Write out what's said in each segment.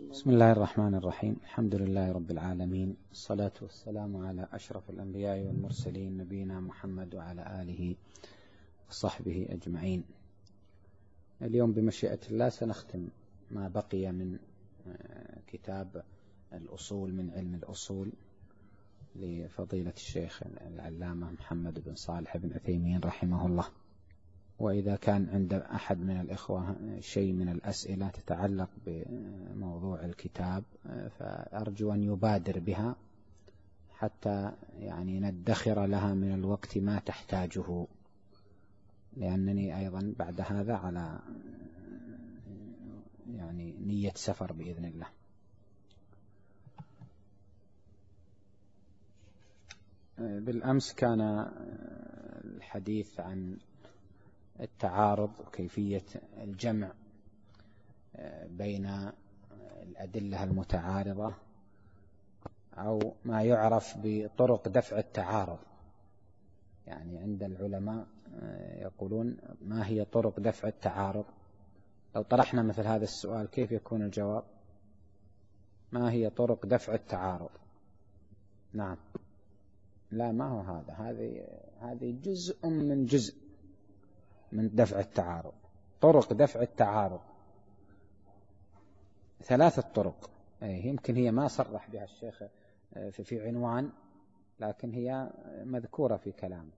بسم الله الرحمن الرحيم. الحمد لله رب العالمين. الصلاة والسلام على أشرف الأنبياء والمرسلين نبينا محمد وعلى آله وصحبه أجمعين. اليوم بمشيئة الله سنختم ما بقي من آه، كتاب الأصول من علم الأصول لفضيلة الشيخ العلامة محمد بن صالح بن عثيمين رحمه الله. وإذا كان عند أحد من الإخوة شيء من الأسئلة تتعلق بموضوع الكتاب فأرجو أن يبادر بها حتى يعني ندخر لها من الوقت ما تحتاجه. لأنني أيضا بعد هذا على يعني نية سفر بإذن الله. بالأمس كان الحديث عن التعارض وكيفية الجمع آه، بين الأدلة المتعارضة أو ما يعرف بطرق دفع التعارض. يعني عند العلماء آه، يقولون ما هي طرق دفع التعارض؟ لو طرحنا مثل هذا السؤال كيف يكون الجواب؟ ما هي طرق دفع التعارض؟ نعم. لا ما هو هذا. هذه هذه جزء من جزء. من دفع التعارض. طرق دفع التعارض. ثلاثة طرق. يمكن هي ما صرح بها الشيخ آه، في عنوان لكن هي مذكورة في كلامه.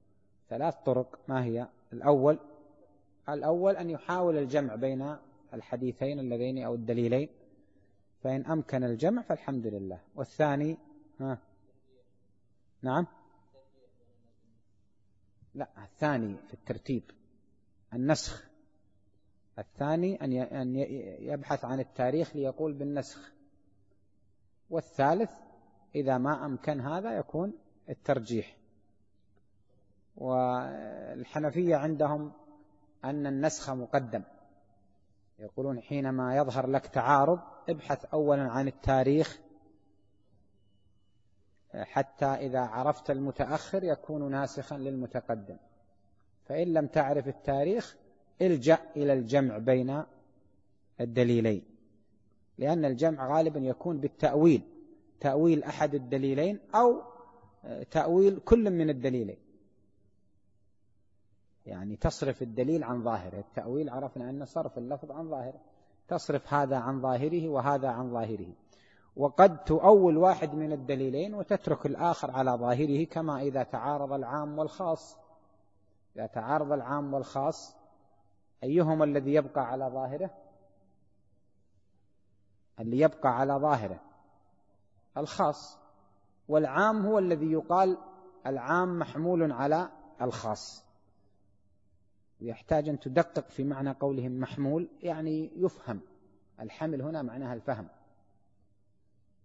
ثلاث طرق ما هي؟ الأول الأول أن يحاول الجمع بين الحديثين اللذين أو الدليلين. فإن أمكن الجمع فالحمد لله. والثاني ها؟ نعم؟ لا الثاني في الترتيب. النسخ. الثاني أن يبحث عن التاريخ ليقول بالنسخ. والثالث إذا ما أمكن هذا يكون الترجيح. والحنفية عندهم أن النسخ مقدم. يقولون حينما يظهر لك تعارض ابحث أولا عن التاريخ. حتى إذا عرفت المتأخر يكون ناسخا للمتقدم. فإن لم تعرف التاريخ إلجأ إلى الجمع بين الدليلين. لأن الجمع غالبا يكون بالتأويل تأويل أحد الدليلين أو تأويل كل من الدليلين. يعني تصرف الدليل عن ظاهره. التأويل عرفنا أن صرف اللفظ عن ظاهره. تصرف هذا عن ظاهره وهذا عن ظاهره. وقد تؤول واحد من الدليلين وتترك الآخر على ظاهره كما إذا تعارض العام والخاص. إذا تعارض العام والخاص أيهما الذي يبقى على ظاهره؟ اللي يبقى على ظاهره الخاص. والعام هو الذي يقال العام محمول على الخاص. ويحتاج أن تدقق في معنى قولهم محمول يعني يفهم. الحمل هنا معناها الفهم.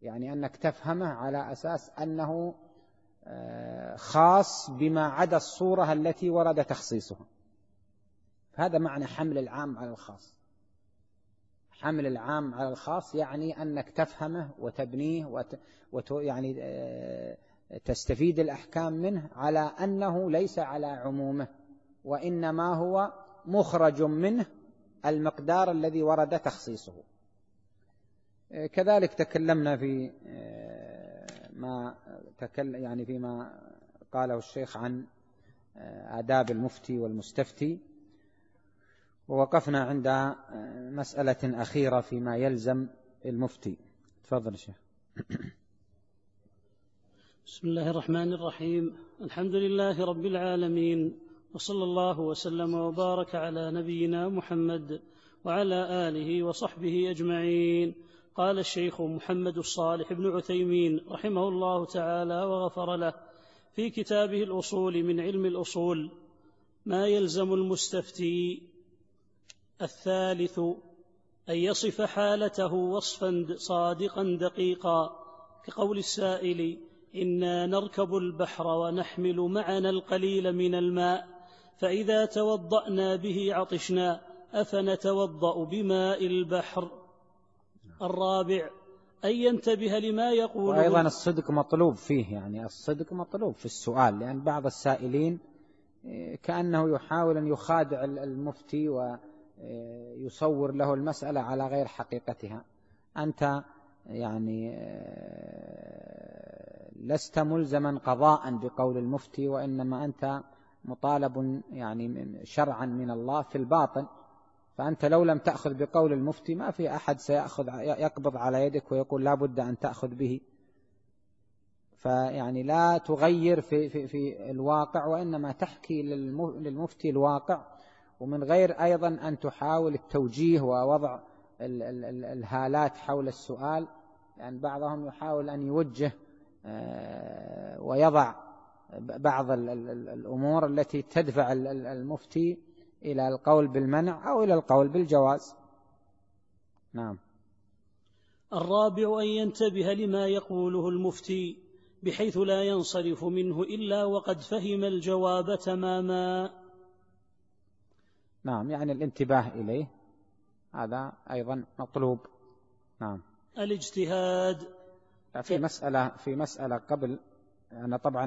يعني أنك تفهمه على أساس أنه خاص بما عدا الصورة التي ورد تخصيصها. هذا معنى حمل العام على الخاص. حمل العام على الخاص يعني أنك تفهمه وتبنيه وت... وت... يعني آه، تستفيد الأحكام منه على أنه ليس على عمومه وإنما هو مخرج منه المقدار الذي ورد تخصيصه. آه، كذلك تكلمنا في آه، ما تكلم يعني فيما قاله الشيخ عن آه، آداب المفتي والمستفتي. ووقفنا عند آه، مسألة أخيرة فيما يلزم المفتي. تفضل شيخ. بسم الله الرحمن الرحيم. الحمد لله رب العالمين وصلى الله وسلم وبارك على نبينا محمد وعلى آله وصحبه أجمعين. قال الشيخ محمد الصالح بن عثيمين رحمه الله تعالى وغفر له في كتابه الأصول من علم الأصول ما يلزم المستفتي الثالث أن يصف حالته وصفا صادقا دقيقا كقول السائل إنا نركب البحر ونحمل معنا القليل من الماء فإذا توضأنا به عطشنا أفنتوضأ بماء البحر الرابع أن ينتبه لما يقول وأيضا الصدق مطلوب فيه يعني الصدق مطلوب في السؤال لأن بعض السائلين إيه، كأنه يحاول أن يخادع المفتي ويصور له المسألة على غير حقيقتها. أنت يعني لست ملزما قضاء بقول المفتي وإنما أنت مطالب يعني شرعا من الله في الباطن. فأنت لو لم تأخذ بقول المفتي ما في أحد سيأخذ يقبض على يدك ويقول لا بد أن تأخذ به. فيعني لا تغير في, في, في الواقع وإنما تحكي للمفتي الواقع. ومن غير أيضا أن تحاول التوجيه ووضع الهالات حول السؤال. لأن بعضهم يحاول أن يوجه آه، ويضع بعض الأمور التي تدفع المفتي. إلى القول بالمنع أو إلى القول بالجواز. نعم. الرابع أن ينتبه لما يقوله المفتي بحيث لا ينصرف منه إلا وقد فهم الجواب تماما. نعم يعني الانتباه إليه هذا أيضا مطلوب. نعم. الاجتهاد. في مسألة في مسألة قبل أنا طبعا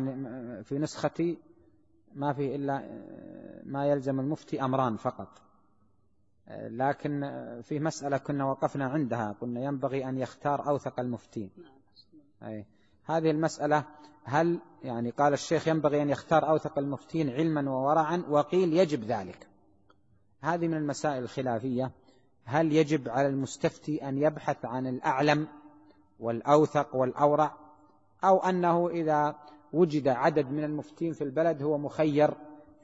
في نسختي ما في إلا ما يلزم المفتي أمران فقط. لكن في مسألة كنا وقفنا عندها قلنا ينبغي أن يختار أوثق المفتين. أي هذه المسألة هل يعني قال الشيخ ينبغي أن يختار أوثق المفتين علما وورعا؟ وقيل يجب ذلك. هذه من المسائل الخلافية. هل يجب على المستفتي أن يبحث عن الأعلم والأوثق والأورع؟ أو أنه إذا وجد عدد من المفتين في البلد هو مخير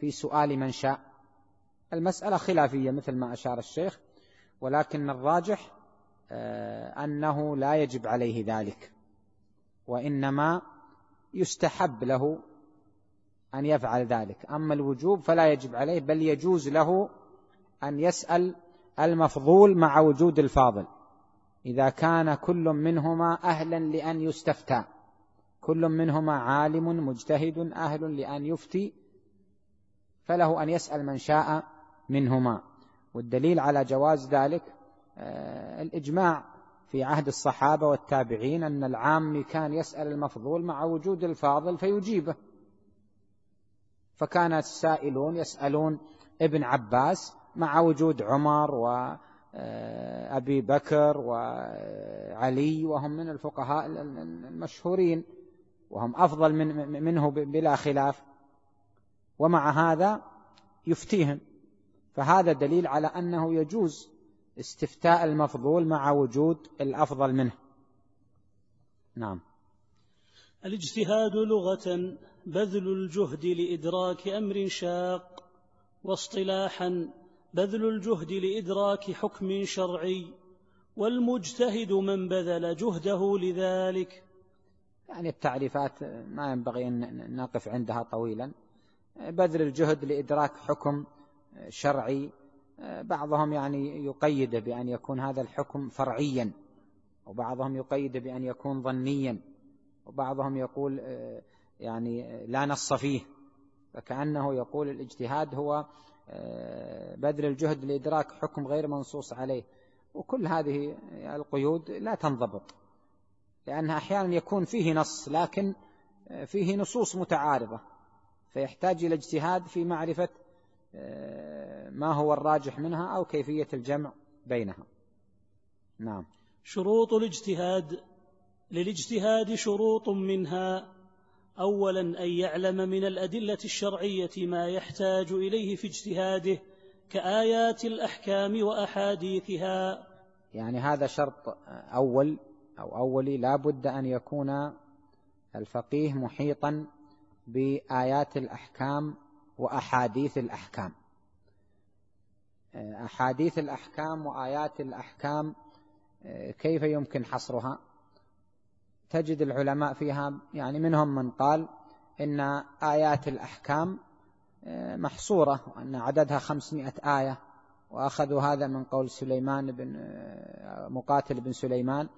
في سؤال من شاء. المسألة خلافية مثل ما أشار الشيخ ولكن الراجح آه، أنه لا يجب عليه ذلك وإنما يستحب له أن يفعل ذلك. أما الوجوب فلا يجب عليه بل يجوز له أن يسأل المفضول مع وجود الفاضل. إذا كان كل منهما أهلا لأن يستفتى. كل منهما عالم مجتهد أهل لأن يفتي فله أن يسأل من شاء منهما. والدليل على جواز ذلك آه، الإجماع في عهد الصحابة والتابعين أن العام كان يسأل المفضول مع وجود الفاضل فيجيبه. فكان السائلون يسألون ابن عباس مع وجود عمر وأبي بكر وعلي وهم من الفقهاء المشهورين. وهم أفضل من منه بلا خلاف. ومع هذا يفتيهم. فهذا دليل على أنه يجوز استفتاء المفضول مع وجود الأفضل منه. نعم. الاجتهاد لغة بذل الجهد لإدراك أمر شاق واصطلاحا بذل الجهد لإدراك حكم شرعي والمجتهد من بذل جهده لذلك. يعني التعريفات ما ينبغي أن نقف عندها طويلا. بذل الجهد لإدراك حكم شرعي بعضهم يعني يقيده بأن يكون هذا الحكم فرعيا وبعضهم يقيده بأن يكون ظنيا وبعضهم يقول يعني لا نص فيه. فكأنه يقول الاجتهاد هو بذل الجهد لإدراك حكم غير منصوص عليه. وكل هذه القيود لا تنضبط. لأنها أحيانا يكون فيه نص لكن فيه نصوص متعارضة. فيحتاج إلى اجتهاد في معرفة آه، ما هو الراجح منها أو كيفية الجمع بينها. نعم. شروط الاجتهاد للاجتهاد شروط منها اولا أن يعلم من الأدلة الشرعية ما يحتاج إليه في اجتهاده كآيات الأحكام وأحاديثها. يعني هذا شرط أول أو اولي لا بد أن يكون الفقيه محيطا بآيات الأحكام وأحاديث الأحكام. أحاديث الأحكام وآيات الأحكام كيف يمكن حصرها؟ تجد العلماء فيها يعني منهم من قال إن آيات الأحكام محصورة وأن عددها خمسمائة آية وأخذوا هذا من قول سليمان بن مقاتل بن سليمان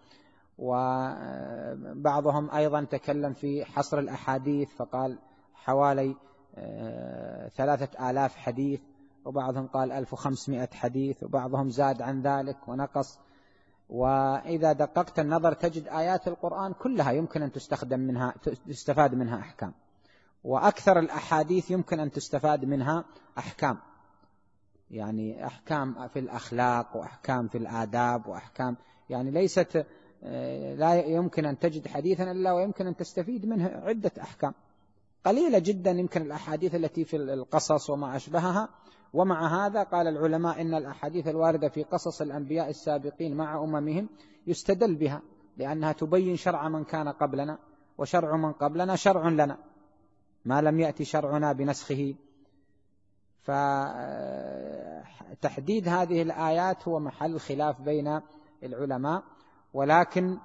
وبعضهم أيضا تكلم في حصر الأحاديث فقال حوالي آه، ثلاثة آلاف حديث وبعضهم قال ألف وخمسمائة حديث وبعضهم زاد عن ذلك ونقص. وإذا دققت النظر تجد آيات القرآن كلها يمكن أن تستخدم منها تستفاد منها أحكام. وأكثر الأحاديث يمكن أن تستفاد منها أحكام. يعني أحكام في الأخلاق وأحكام في الآداب وأحكام يعني ليست لا يمكن أن تجد حديثا إلا ويمكن أن تستفيد منه عدة أحكام. قليلة جدا يمكن الأحاديث التي في القصص وما أشبهها. ومع هذا قال العلماء إن الأحاديث الواردة في قصص الأنبياء السابقين مع أممهم يستدل بها لأنها تبين شرع من كان قبلنا وشرع من قبلنا شرع لنا. ما لم يأتي شرعنا بنسخه. فتحديد هذه الآيات هو محل خلاف بين العلماء. ولكن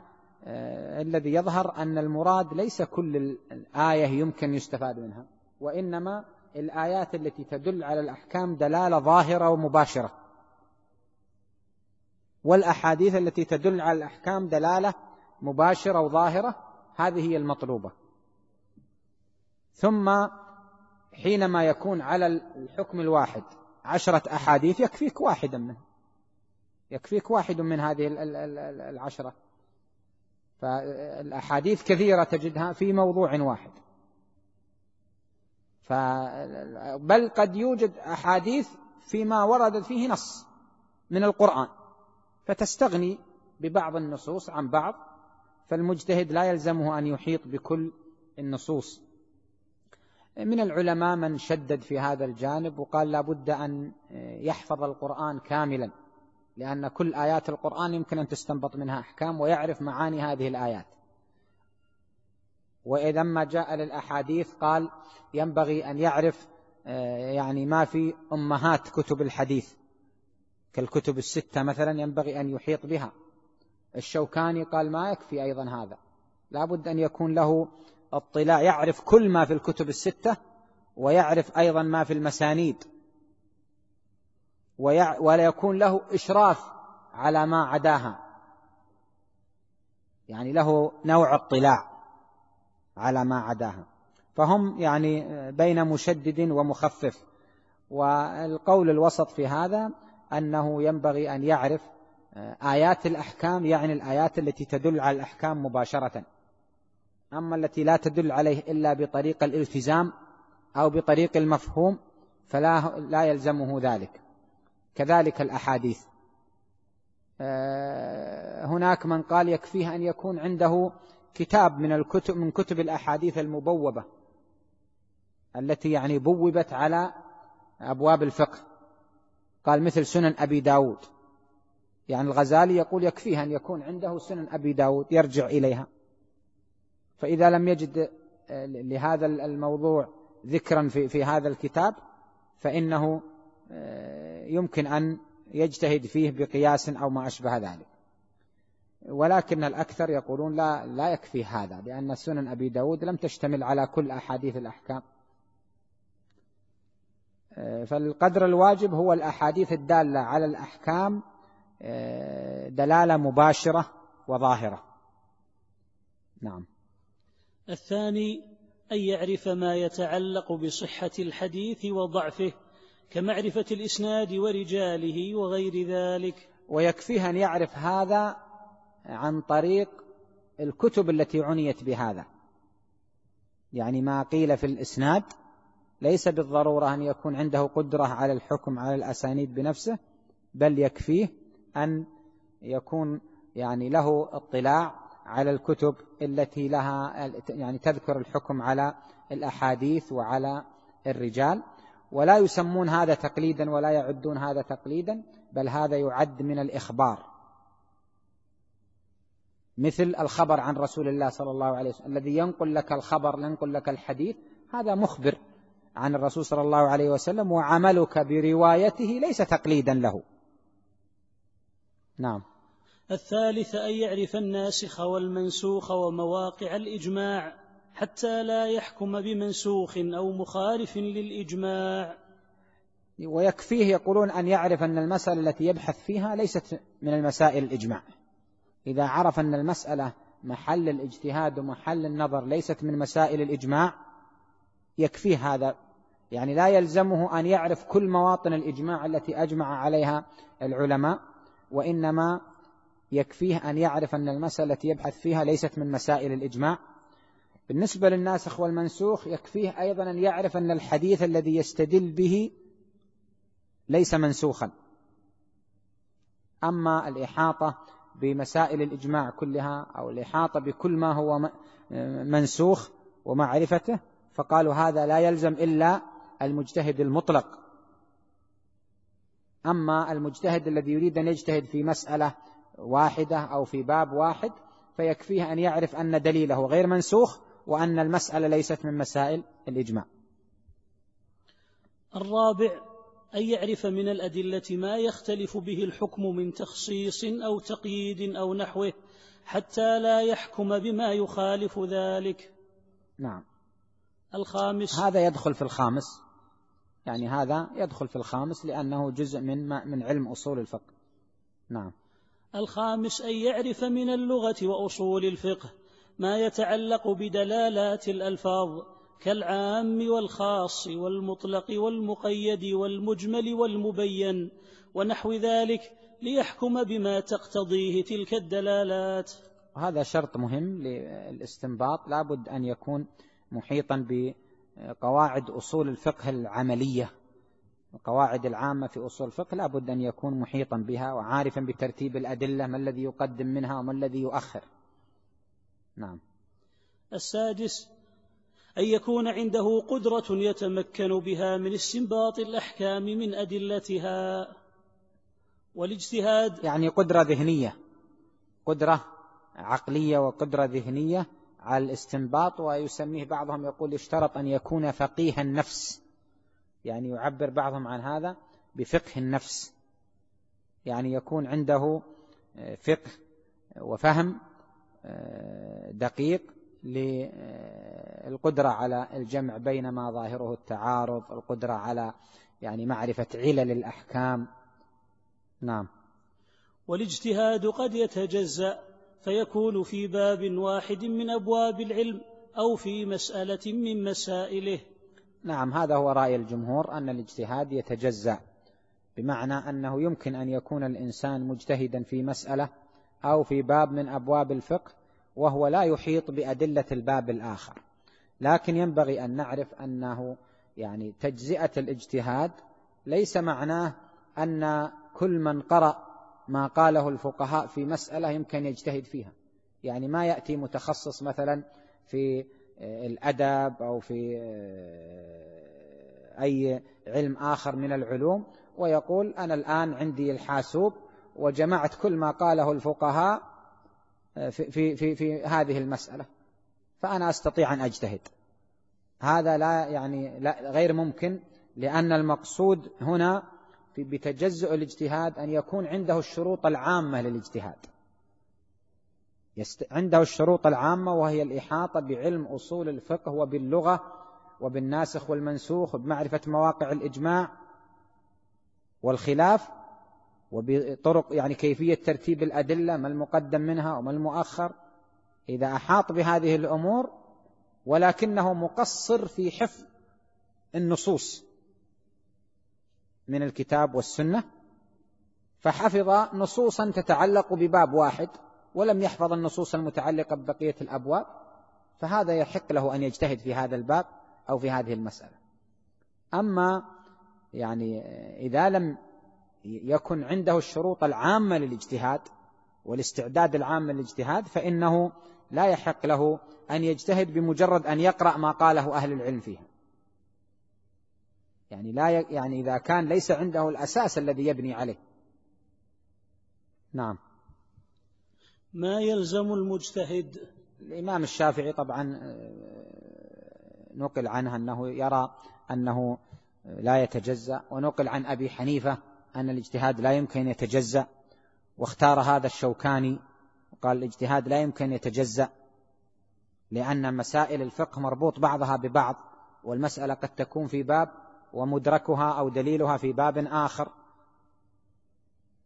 آه، الذي يظهر أن المراد ليس كل الآية يمكن يستفاد منها وإنما الآيات التي تدل على الأحكام دلالة ظاهرة ومباشرة. والأحاديث التي تدل على الأحكام دلالة مباشرة وظاهرة هذه هي المطلوبة. ثم حينما يكون على الحكم الواحد عشرة أحاديث يكفيك واحدا منه يكفيك واحد من هذه العشرة. فالأحاديث كثيرة تجدها في موضوع واحد. بل قد يوجد أحاديث فيما وردت فيه نص من القرآن. فتستغني ببعض النصوص عن بعض فالمجتهد لا يلزمه أن يحيط بكل النصوص. من العلماء من شدد في هذا الجانب وقال لا بد أن يحفظ القرآن كاملا. لأن كل آيات القرآن يمكن أن تستنبط منها أحكام ويعرف معاني هذه الآيات. وإذا ما جاء للأحاديث قال ينبغي أن يعرف آه، يعني ما في أمهات كتب الحديث. كالكتب الستة مثلا ينبغي أن يحيط بها. الشوكاني قال ما يكفي أيضا هذا. لابد أن يكون له اطلاع يعرف كل ما في الكتب الستة ويعرف أيضا ما في المسانيد. ولا يكون له إشراف على ما عداها. يعني له نوع اطلاع على ما عداها. فهم يعني بين مشدد ومخفف. والقول الوسط في هذا أنه ينبغي أن يعرف آيات الأحكام يعني الآيات التي تدل على الأحكام مباشرة. أما التي لا تدل عليه إلا بطريق الالتزام أو بطريق المفهوم فلا لا يلزمه ذلك. كذلك الأحاديث. آه، هناك من قال يكفيه أن يكون عنده كتاب من الكتب من كتب الأحاديث المبوبة التي يعني بوبت على أبواب الفقه. قال مثل سنن أبي داود. يعني الغزالي يقول يكفيه أن يكون عنده سنن أبي داود يرجع إليها. فإذا لم يجد آه، لهذا الموضوع ذكرا في, في هذا الكتاب فإنه يمكن أن يجتهد فيه بقياس أو ما أشبه ذلك. ولكن الأكثر يقولون لا لا يكفي هذا لأن سنن أبي داود لم تشتمل على كل أحاديث الأحكام. آه، فالقدر الواجب هو الأحاديث الدالة على الأحكام آه، دلالة مباشرة وظاهرة. نعم. الثاني أن يعرف ما يتعلق بصحة الحديث وضعفه. كمعرفة الإسناد ورجاله وغير ذلك. ويكفيه أن يعرف هذا عن طريق الكتب التي عنيت بهذا. يعني ما قيل في الإسناد ليس بالضرورة أن يكون عنده قدرة على الحكم على الأسانيد بنفسه بل يكفيه أن يكون يعني له اطلاع على الكتب التي لها يعني تذكر الحكم على الأحاديث وعلى الرجال. ولا يسمون هذا تقليدا ولا يعدون هذا تقليدا بل هذا يعد من الإخبار. مثل الخبر عن رسول الله صلى الله عليه وسلم الذي ينقل لك الخبر ينقل لك الحديث هذا مخبر عن الرسول صلى الله عليه وسلم وعملك بروايته ليس تقليدا له. نعم. الثالث أن يعرف الناسخ والمنسوخ ومواقع الإجماع. حتى لا يحكم بمنسوخ أو مخالف للإجماع. ويكفيه يقولون أن يعرف أن المسألة التي يبحث فيها ليست من المسائل الإجماع. إذا عرف أن المسألة محل الاجتهاد ومحل النظر ليست من مسائل الإجماع يكفيه هذا. يعني لا يلزمه أن يعرف كل مواطن الإجماع التي أجمع عليها العلماء وإنما يكفيه أن يعرف أن المسألة التي يبحث فيها ليست من مسائل الإجماع. بالنسبة للناسخ والمنسوخ يكفيه أيضا أن يعرف أن الحديث الذي يستدل به ليس منسوخا. أما الإحاطة بمسائل الإجماع كلها أو الإحاطة بكل ما هو منسوخ ومعرفته فقالوا هذا لا يلزم إلا المجتهد المطلق. أما المجتهد الذي يريد أن يجتهد في مسألة واحدة أو في باب واحد فيكفيه أن يعرف أن دليله غير منسوخ وأن المسألة ليست من مسائل الإجماع. الرابع أن يعرف من الأدلة ما يختلف به الحكم من تخصيص أو تقييد أو نحوه حتى لا يحكم بما يخالف ذلك. نعم. الخامس هذا يدخل في الخامس. يعني هذا يدخل في الخامس لأنه جزء من من علم أصول الفقه. نعم. الخامس أن يعرف من اللغة وأصول الفقه ما يتعلق بدلالات الألفاظ كالعام والخاص والمطلق والمقيد والمجمل والمبين ونحو ذلك ليحكم بما تقتضيه تلك الدلالات. هذا شرط مهم للاستنباط لابد أن يكون محيطا بقواعد أصول الفقه العملية. القواعد العامة في أصول الفقه لابد أن يكون محيطا بها وعارفا بترتيب الأدلة ما الذي يقدم منها وما الذي يؤخر. نعم. السادس أن يكون عنده قدرة يتمكن بها من استنباط الأحكام من أدلتها والاجتهاد. يعني قدرة ذهنية قدرة عقلية وقدرة ذهنية على الاستنباط ويسميه بعضهم يقول يشترط أن يكون فقيه النفس. يعني يعبر بعضهم عن هذا بفقه النفس. يعني يكون عنده فقه وفهم دقيق للقدرة على الجمع بين ما ظاهره التعارض القدرة على يعني معرفة علل الأحكام. نعم. والاجتهاد قد يتجزأ فيكون في باب واحد من أبواب العلم أو في مسألة من مسائله. نعم هذا هو رأي الجمهور أن الاجتهاد يتجزأ بمعنى أنه يمكن أن يكون الإنسان مجتهدا في مسألة أو في باب من أبواب الفقه وهو لا يحيط بأدلة الباب الآخر. لكن ينبغي أن نعرف أنه يعني تجزئة الاجتهاد ليس معناه أن كل من قرأ ما قاله الفقهاء في مسألة يمكن يجتهد فيها. يعني ما يأتي متخصص مثلا في الأدب أو في أي علم آخر من العلوم ويقول أنا الآن عندي الحاسوب وجمعت كل ما قاله الفقهاء في, في, في, في هذه المسألة. فأنا أستطيع أن أجتهد. هذا لا يعني لا غير ممكن لأن المقصود هنا بتجزؤ الاجتهاد أن يكون عنده الشروط العامة للاجتهاد. عنده الشروط العامة وهي الإحاطة بعلم أصول الفقه وباللغة وبالناسخ والمنسوخ وبمعرفة مواقع الإجماع والخلاف وبطرق يعني كيفية ترتيب الأدلة ما المقدم منها وما المؤخر. إذا أحاط بهذه الأمور ولكنه مقصر في حفظ النصوص من الكتاب والسنة فحفظ نصوصا تتعلق بباب واحد ولم يحفظ النصوص المتعلقة ببقية الأبواب فهذا يحق له أن يجتهد في هذا الباب أو في هذه المسألة. أما يعني إذا لم يكن عنده الشروط العامة للاجتهاد والاستعداد العام للاجتهاد فإنه لا يحق له أن يجتهد بمجرد أن يقرأ ما قاله أهل العلم فيها. يعني لا ي... يعني إذا كان ليس عنده الأساس الذي يبني عليه. نعم. ما يلزم المجتهد؟ الإمام الشافعي طبعا نقل عنه أنه يرى أنه لا يتجزأ ونقل عن أبي حنيفة أن الاجتهاد لا يمكن يتجزأ واختار هذا الشوكاني وقال الاجتهاد لا يمكن يتجزأ لأن مسائل الفقه مربوط بعضها ببعض والمسألة قد تكون في باب ومدركها أو دليلها في باب آخر.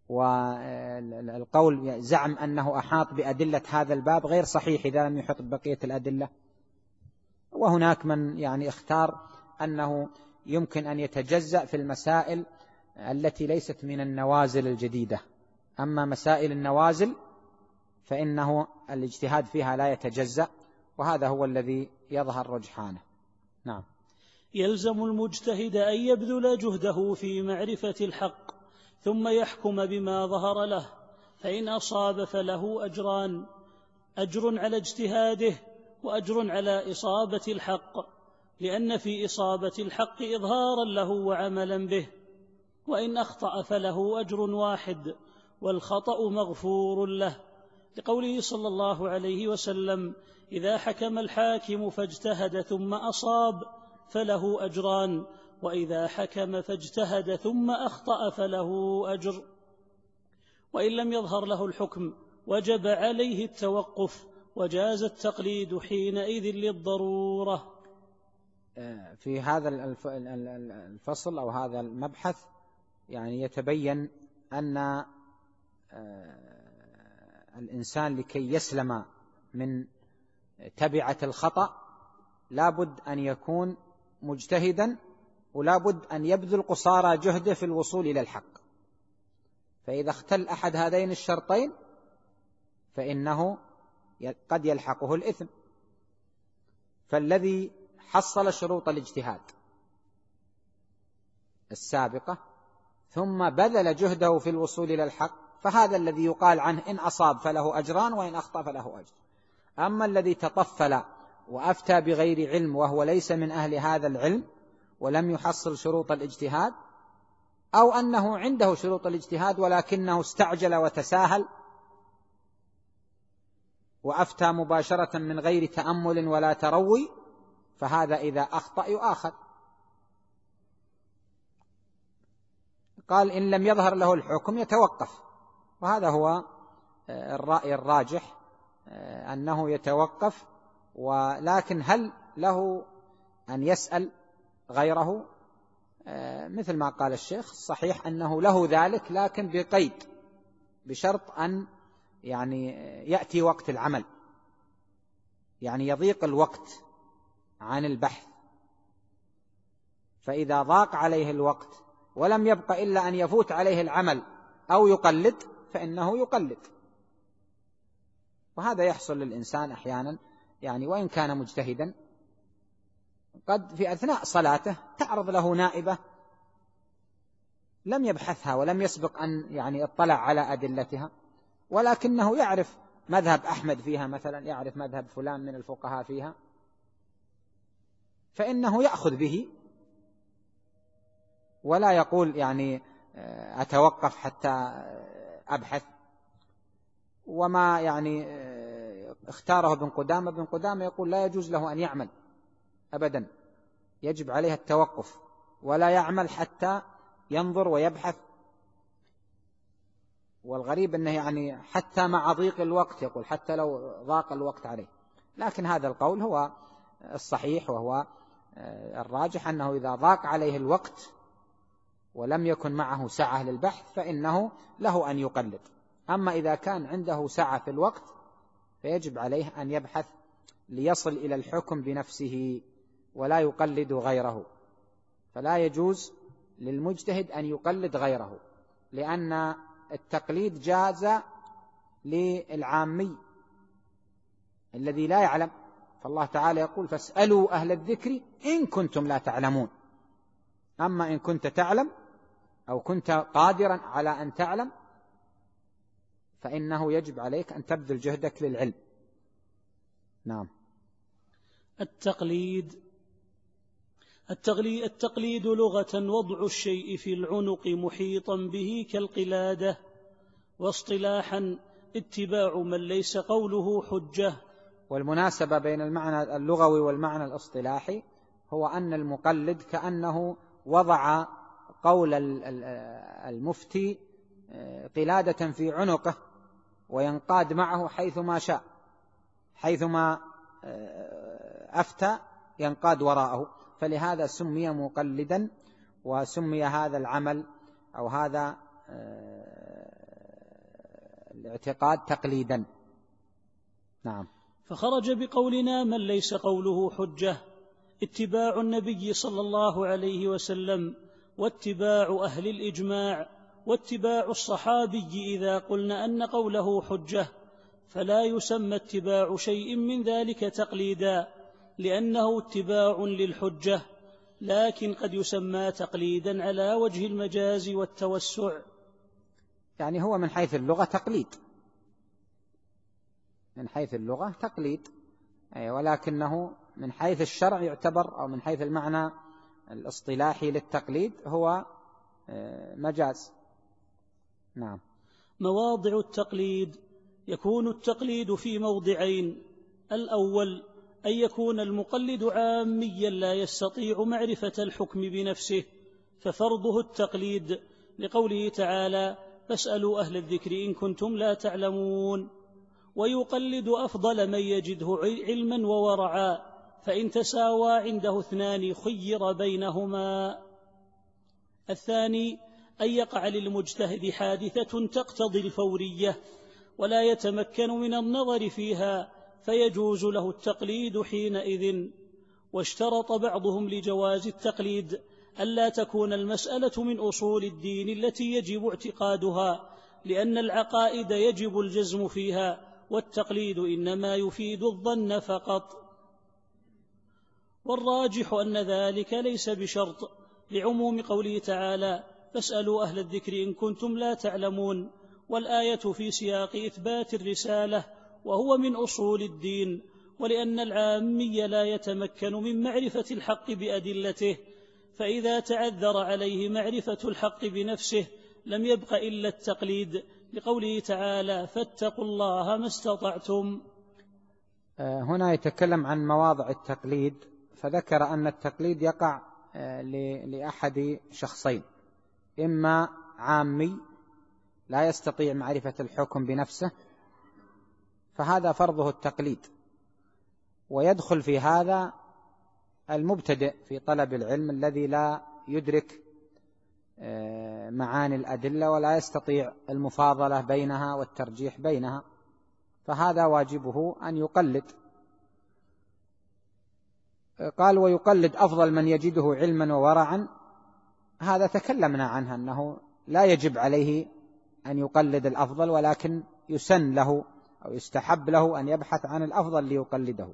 والقول زعم أنه أحاط بأدلة هذا الباب غير صحيح إذا لم يحط بقية الأدلة. وهناك من يعني اختار أنه يمكن أن يتجزأ في المسائل التي ليست من النوازل الجديدة. أما مسائل النوازل فإنه الاجتهاد فيها لا يتجزأ وهذا هو الذي يظهر رجحانه. نعم. يلزم المجتهد أن يبذل جهده في معرفة الحق ثم يحكم بما ظهر له فإن أصاب فله أجران أجر على اجتهاده وأجر على إصابة الحق لأن في إصابة الحق إظهارا له وعملا به. وإن أخطأ فله أجر واحد والخطأ مغفور له. لقوله صلى الله عليه وسلم إذا حكم الحاكم فاجتهد ثم أصاب فله أجران وإذا حكم فاجتهد ثم أخطأ فله أجر. وإن لم يظهر له الحكم وجب عليه التوقف وجاز التقليد حينئذ للضرورة. آه، في هذا الفصل أو هذا المبحث يعني يتبين أن آه، الإنسان لكي يسلم من تبعة الخطأ لابد أن يكون مجتهدا ولابد أن يبذل قصارى جهده في الوصول إلى الحق. فإذا اختل أحد هذين الشرطين فإنه قد يلحقه الإثم. فالذي حصل شروط الاجتهاد السابقة ثم بذل جهده في الوصول إلى الحق فهذا الذي يقال عنه إن أصاب فله أجران وإن أخطأ فله أجر. أما الذي تطفل وأفتى بغير علم وهو ليس من أهل هذا العلم ولم يحصل شروط الاجتهاد أو أنه عنده شروط الاجتهاد ولكنه استعجل وتساهل وأفتى مباشرة من غير تأمل ولا تروي فهذا إذا أخطأ يؤاخذ. قال إن لم يظهر له الحكم يتوقف. وهذا هو آه، الرأي الراجح آه، أنه يتوقف. ولكن هل له أن يسأل غيره؟ آه، مثل ما قال الشيخ صحيح أنه له ذلك لكن بقيد بشرط أن يعني يأتي وقت العمل. يعني يضيق الوقت عن البحث. فإذا ضاق عليه الوقت ولم يبق إلا أن يفوت عليه العمل أو يقلد فإنه يقلد. وهذا يحصل للإنسان أحيانا يعني وإن كان مجتهدا قد في أثناء صلاته تعرض له نائبة لم يبحثها ولم يسبق أن يعني اطلع على أدلتها ولكنه يعرف مذهب أحمد فيها مثلا يعرف مذهب فلان من الفقهاء فيها فإنه يأخذ به ولا يقول يعني آه، أتوقف حتى أبحث. وما يعني آه، اختاره ابن قدامة ابن قدامة يقول لا يجوز له أن يعمل أبدا. يجب عليه التوقف ولا يعمل حتى ينظر ويبحث. والغريب أنه يعني حتى مع ضيق الوقت يقول حتى لو ضاق الوقت عليه. لكن هذا القول هو الصحيح وهو آه، الراجح أنه إذا ضاق عليه الوقت ولم يكن معه سعة للبحث فإنه له أن يقلد. أما إذا كان عنده سعة في الوقت فيجب عليه أن يبحث ليصل إلى الحكم بنفسه ولا يقلد غيره. فلا يجوز للمجتهد أن يقلد غيره لأن التقليد جاز للعامي الذي لا يعلم. فالله تعالى يقول فاسألوا أهل الذكر إن كنتم لا تعلمون. أما إن كنت تعلم أو كنت قادرا على أن تعلم فإنه يجب عليك أن تبذل جهدك للعلم. نعم. التقليد التقليد, التقليد لغة وضع الشيء في العنق محيطا به كالقلادة واصطلاحا اتباع من ليس قوله حجة. والمناسبة بين المعنى اللغوي والمعنى الاصطلاحي هو أن المقلد كأنه وضع قول المفتي آه، قلادة في عنقه وينقاد معه حيثما شاء. حيثما آه، أفتى ينقاد وراءه. فلهذا سمي مقلدا وسمي هذا العمل أو هذا آه، الاعتقاد تقليدا. نعم. فخرج بقولنا من ليس قوله حجة. اتباع النبي صلى الله عليه وسلم. واتباع أهل الإجماع واتباع الصحابي إذا قلنا أن قوله حجة فلا يسمى اتباع شيء من ذلك تقليدا لأنه اتباع للحجة لكن قد يسمى تقليدا على وجه المجاز والتوسع. يعني هو من حيث اللغة تقليد. من حيث اللغة تقليد. ولكنه من حيث الشرع يعتبر أو من حيث المعنى الاصطلاحي للتقليد هو آه، مجاز. نعم. مواضع التقليد. يكون التقليد في موضعين. الأول أن يكون المقلد عاميا لا يستطيع معرفة الحكم بنفسه ففرضه التقليد. لقوله تعالى فاسألوا أهل الذكر إن كنتم لا تعلمون ويقلد أفضل من يجده علما وورعا. فإن تساوى عنده اثنان خير بينهما. الثاني أن يقع للمجتهد حادثة تقتضي الفورية ولا يتمكن من النظر فيها فيجوز له التقليد حينئذ. واشترط بعضهم لجواز التقليد ألا تكون المسألة من أصول الدين التي يجب اعتقادها لأن العقائد يجب الجزم فيها والتقليد إنما يفيد الظن فقط. والراجح أن ذلك ليس بشرط لعموم قوله تعالى فاسألوا أهل الذكر إن كنتم لا تعلمون والآية في سياق إثبات الرسالة وهو من أصول الدين ولأن العامي لا يتمكن من معرفة الحق بأدلته فإذا تعذر عليه معرفة الحق بنفسه لم يبق إلا التقليد لقوله تعالى فاتقوا الله ما استطعتم آه، هنا يتكلم عن مواضع التقليد فذكر أن التقليد يقع آه، لأحد شخصين إما عامي لا يستطيع معرفة الحكم بنفسه فهذا فرضه التقليد ويدخل في هذا المبتدئ في طلب العلم الذي لا يدرك آه، معاني الأدلة ولا يستطيع المفاضلة بينها والترجيح بينها فهذا واجبه أن يقلد. قال ويقلد أفضل من يجده علما وورعا هذا تكلمنا عنه أنه لا يجب عليه أن يقلد الأفضل ولكن يسن له أو يستحب له أن يبحث عن الأفضل ليقلده.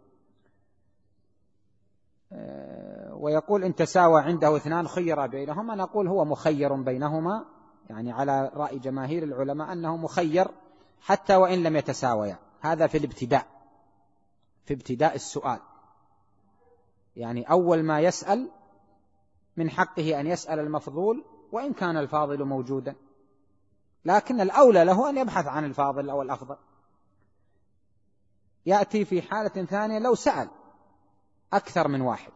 آه، ويقول إن تساوى عنده اثنان خير بينهما نقول هو مخير بينهما يعني على رأي جماهير العلماء أنه مخير حتى وإن لم يتساويا. هذا في الابتداء في ابتداء السؤال. يعني أول ما يسأل من حقه أن يسأل المفضول وإن كان الفاضل موجودا. لكن الأولى له أن يبحث عن الفاضل أو الأفضل. يأتي في حالة ثانية لو سأل أكثر من واحد.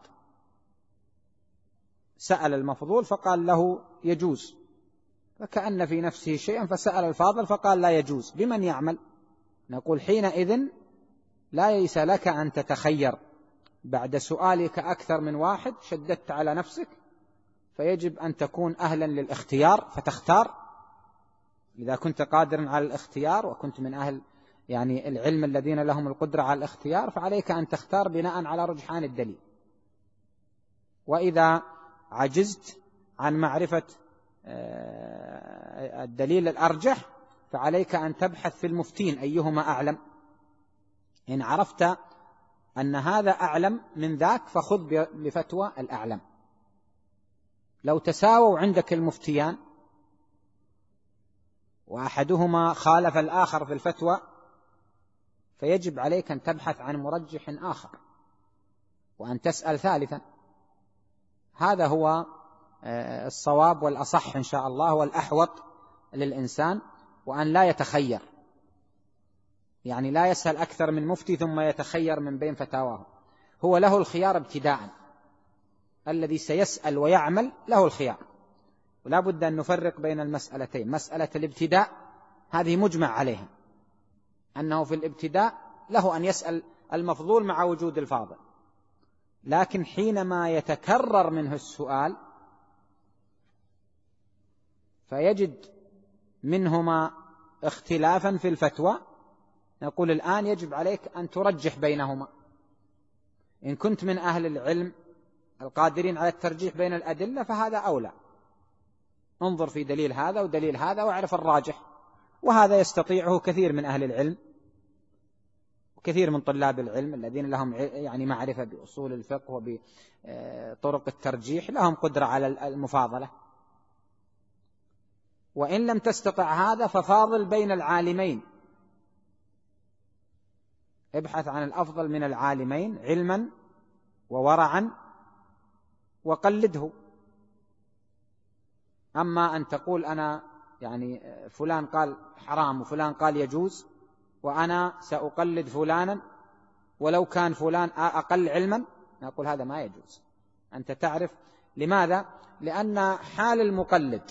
سأل المفضول فقال له يجوز. فكأن في نفسه شيئا فسأل الفاضل فقال لا يجوز. بمن يعمل؟ نقول حينئذ لا ليس لك أن تتخير. بعد سؤالك أكثر من واحد شددت على نفسك فيجب أن تكون أهلا للاختيار فتختار. إذا كنت قادرا على الاختيار وكنت من أهل يعني العلم الذين لهم القدرة على الاختيار فعليك أن تختار بناء على رجحان الدليل. وإذا عجزت عن معرفة آه، الدليل الأرجح فعليك أن تبحث في المفتين أيهما أعلم. إن عرفت أن هذا أعلم من ذاك فخذ بفتوى الأعلم. لو تساووا عندك المفتيان وأحدهما خالف الآخر في الفتوى فيجب عليك أن تبحث عن مرجح آخر وأن تسأل ثالثا. هذا هو آه، الصواب والأصح إن شاء الله والأحوط للإنسان وأن لا يتخير. يعني لا يسأل أكثر من مفتي ثم يتخير من بين فتاواه. هو له الخيار ابتداء. الذي سيسأل ويعمل له الخيار. ولا بد أن نفرق بين المسألتين. مسألة الابتداء هذه مجمع عليها. أنه في الابتداء له أن يسأل المفضول مع وجود الفاضل. لكن حينما يتكرر منه السؤال فيجد منهما اختلافا في الفتوى نقول الآن يجب عليك أن ترجح بينهما. إن كنت من أهل العلم القادرين على الترجيح بين الأدلة فهذا أولى. انظر في دليل هذا ودليل هذا واعرف الراجح. وهذا يستطيعه كثير من أهل العلم. وكثير من طلاب العلم الذين لهم يعني معرفة بأصول الفقه وبطرق الترجيح لهم قدرة على المفاضلة. وإن لم تستطع هذا ففاضل بين العالمين. ابحث عن الأفضل من العالمين علما وورعا وقلده. أما أن تقول أنا يعني فلان قال حرام وفلان قال يجوز وأنا سأقلد فلانا ولو كان فلان أقل علما نقول هذا ما يجوز. أنت تعرف لماذا؟ لأن حال المقلد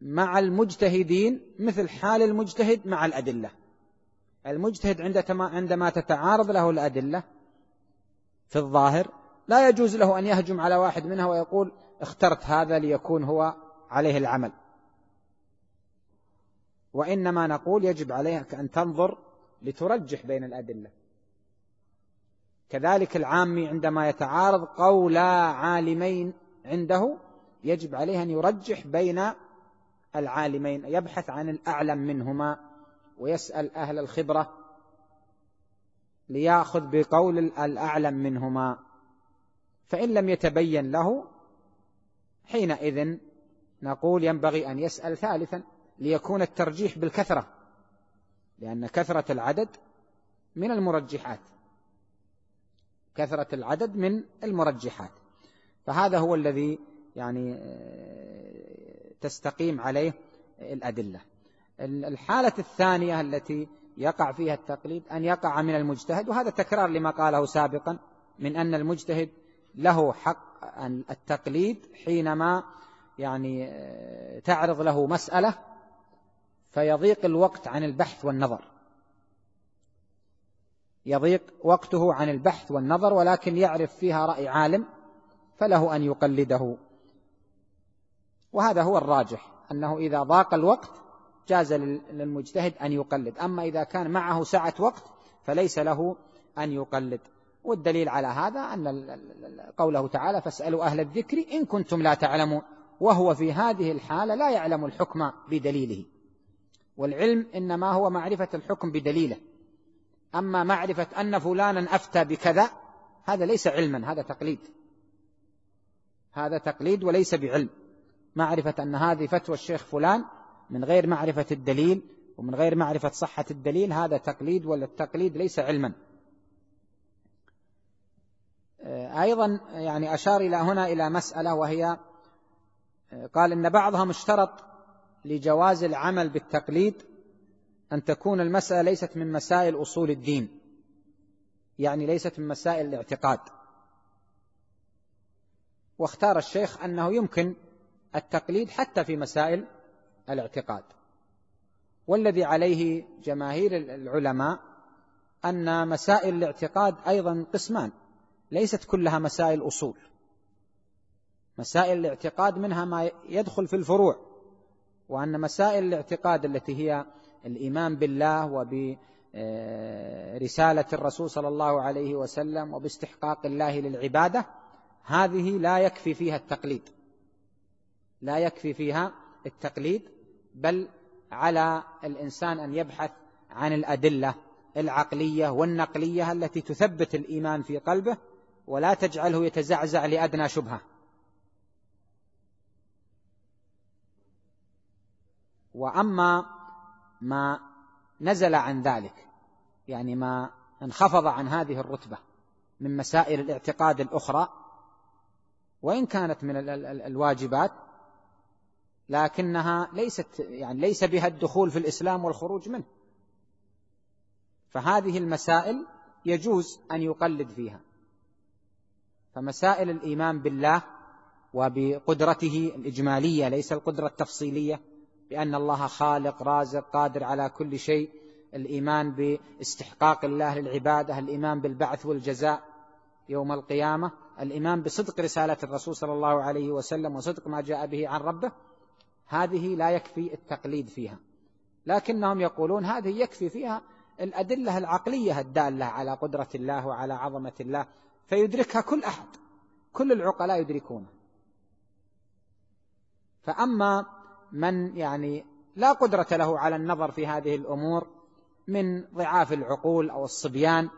مع المجتهدين مثل حال المجتهد مع الأدلة. المجتهد عندما تتعارض له الأدلة في الظاهر لا يجوز له أن يهجم على واحد منها ويقول اخترت هذا ليكون هو عليه العمل. وإنما نقول يجب عليك أن تنظر لترجح بين الأدلة. كذلك العامي عندما يتعارض قول عالمين عنده يجب عليه أن يرجح بين العالمين يبحث عن الأعلم منهما ويسأل أهل الخبرة ليأخذ بقول الأعلم منهما. فإن لم يتبين له حينئذ نقول ينبغي أن يسأل ثالثا ليكون الترجيح بالكثرة لأن كثرة العدد من المرجحات. كثرة العدد من المرجحات. فهذا هو الذي يعني تستقيم عليه الأدلة. الحالة الثانية التي يقع فيها التقليد أن يقع من المجتهد وهذا تكرار لما قاله سابقا من أن المجتهد له حق التقليد حينما يعني آه، تعرض له مسألة فيضيق الوقت عن البحث والنظر. يضيق وقته عن البحث والنظر ولكن يعرف فيها رأي عالم فله أن يقلده. وهذا هو الراجح أنه إذا ضاق الوقت جاز للمجتهد أن يقلد. أما إذا كان معه سعة وقت فليس له أن يقلد. والدليل على هذا أن قوله تعالى فاسألوا أهل الذكر إن كنتم لا تعلمون. وهو في هذه الحالة لا يعلم الحكم بدليله. والعلم إنما هو معرفة الحكم بدليله. أما معرفة أن فلانا أفتى بكذا هذا ليس علما هذا تقليد. هذا تقليد وليس بعلم. معرفة أن هذه فتوى الشيخ فلان من غير معرفة الدليل ومن غير معرفة صحة الدليل هذا تقليد ولا التقليد ليس علما. أيضا يعني أشار إلى هنا إلى مسألة وهي قال إن بعضهم اشترط لجواز العمل بالتقليد أن تكون المسألة ليست من مسائل أصول الدين يعني ليست من مسائل الاعتقاد. واختار الشيخ أنه يمكن التقليد حتى في مسائل الاعتقاد. والذي عليه جماهير العلماء أن مسائل الاعتقاد أيضا قسمان ليست كلها مسائل أصول. مسائل الاعتقاد منها ما يدخل في الفروع وأن مسائل الاعتقاد التي هي الإيمان بالله وبرسالة الرسول صلى الله عليه وسلم وباستحقاق الله للعبادة هذه لا يكفي فيها التقليد. لا يكفي فيها التقليد بل على الإنسان أن يبحث عن الأدلة العقلية والنقلية التي تثبت الإيمان في قلبه ولا تجعله يتزعزع لأدنى شبهة. وأما ما نزل عن ذلك يعني ما انخفض عن هذه الرتبة من مسائل الاعتقاد الأخرى وإن كانت من الواجبات لكنها ليست يعني ليس بها الدخول في الإسلام والخروج منه. فهذه المسائل يجوز أن يقلد فيها. فمسائل الإيمان بالله وبقدرته الإجمالية ليس القدرة التفصيلية بأن الله خالق رازق قادر على كل شيء الإيمان باستحقاق الله للعبادة الإيمان بالبعث والجزاء يوم القيامة الإيمان بصدق رسالة الرسول صلى الله عليه وسلم وصدق ما جاء به عن ربه هذه لا يكفي التقليد فيها. لكنهم يقولون هذه يكفي فيها الأدلة العقلية الدالة على قدرة الله وعلى عظمة الله فيدركها كل أحد كل العقلاء يدركونها فأما من يعني لا قدرة له على النظر في هذه الأمور من ضعاف العقول أو الصبيان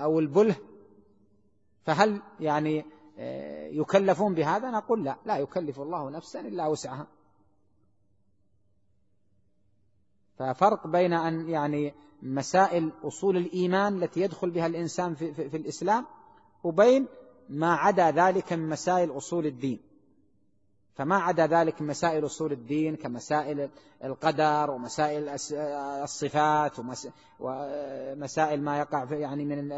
أو البله فهل يعني آه، يكلفون بهذا؟ نقول لا لا يكلف الله نفسا إلا وسعها. ففرق بين أن يعني مسائل أصول الإيمان التي يدخل بها الإنسان في, في, في الإسلام وبين ما عدا ذلك من مسائل أصول الدين. فما عدا ذلك مسائل أصول الدين كمسائل القدر ومسائل الصفات ومسائل ما يقع في يعني من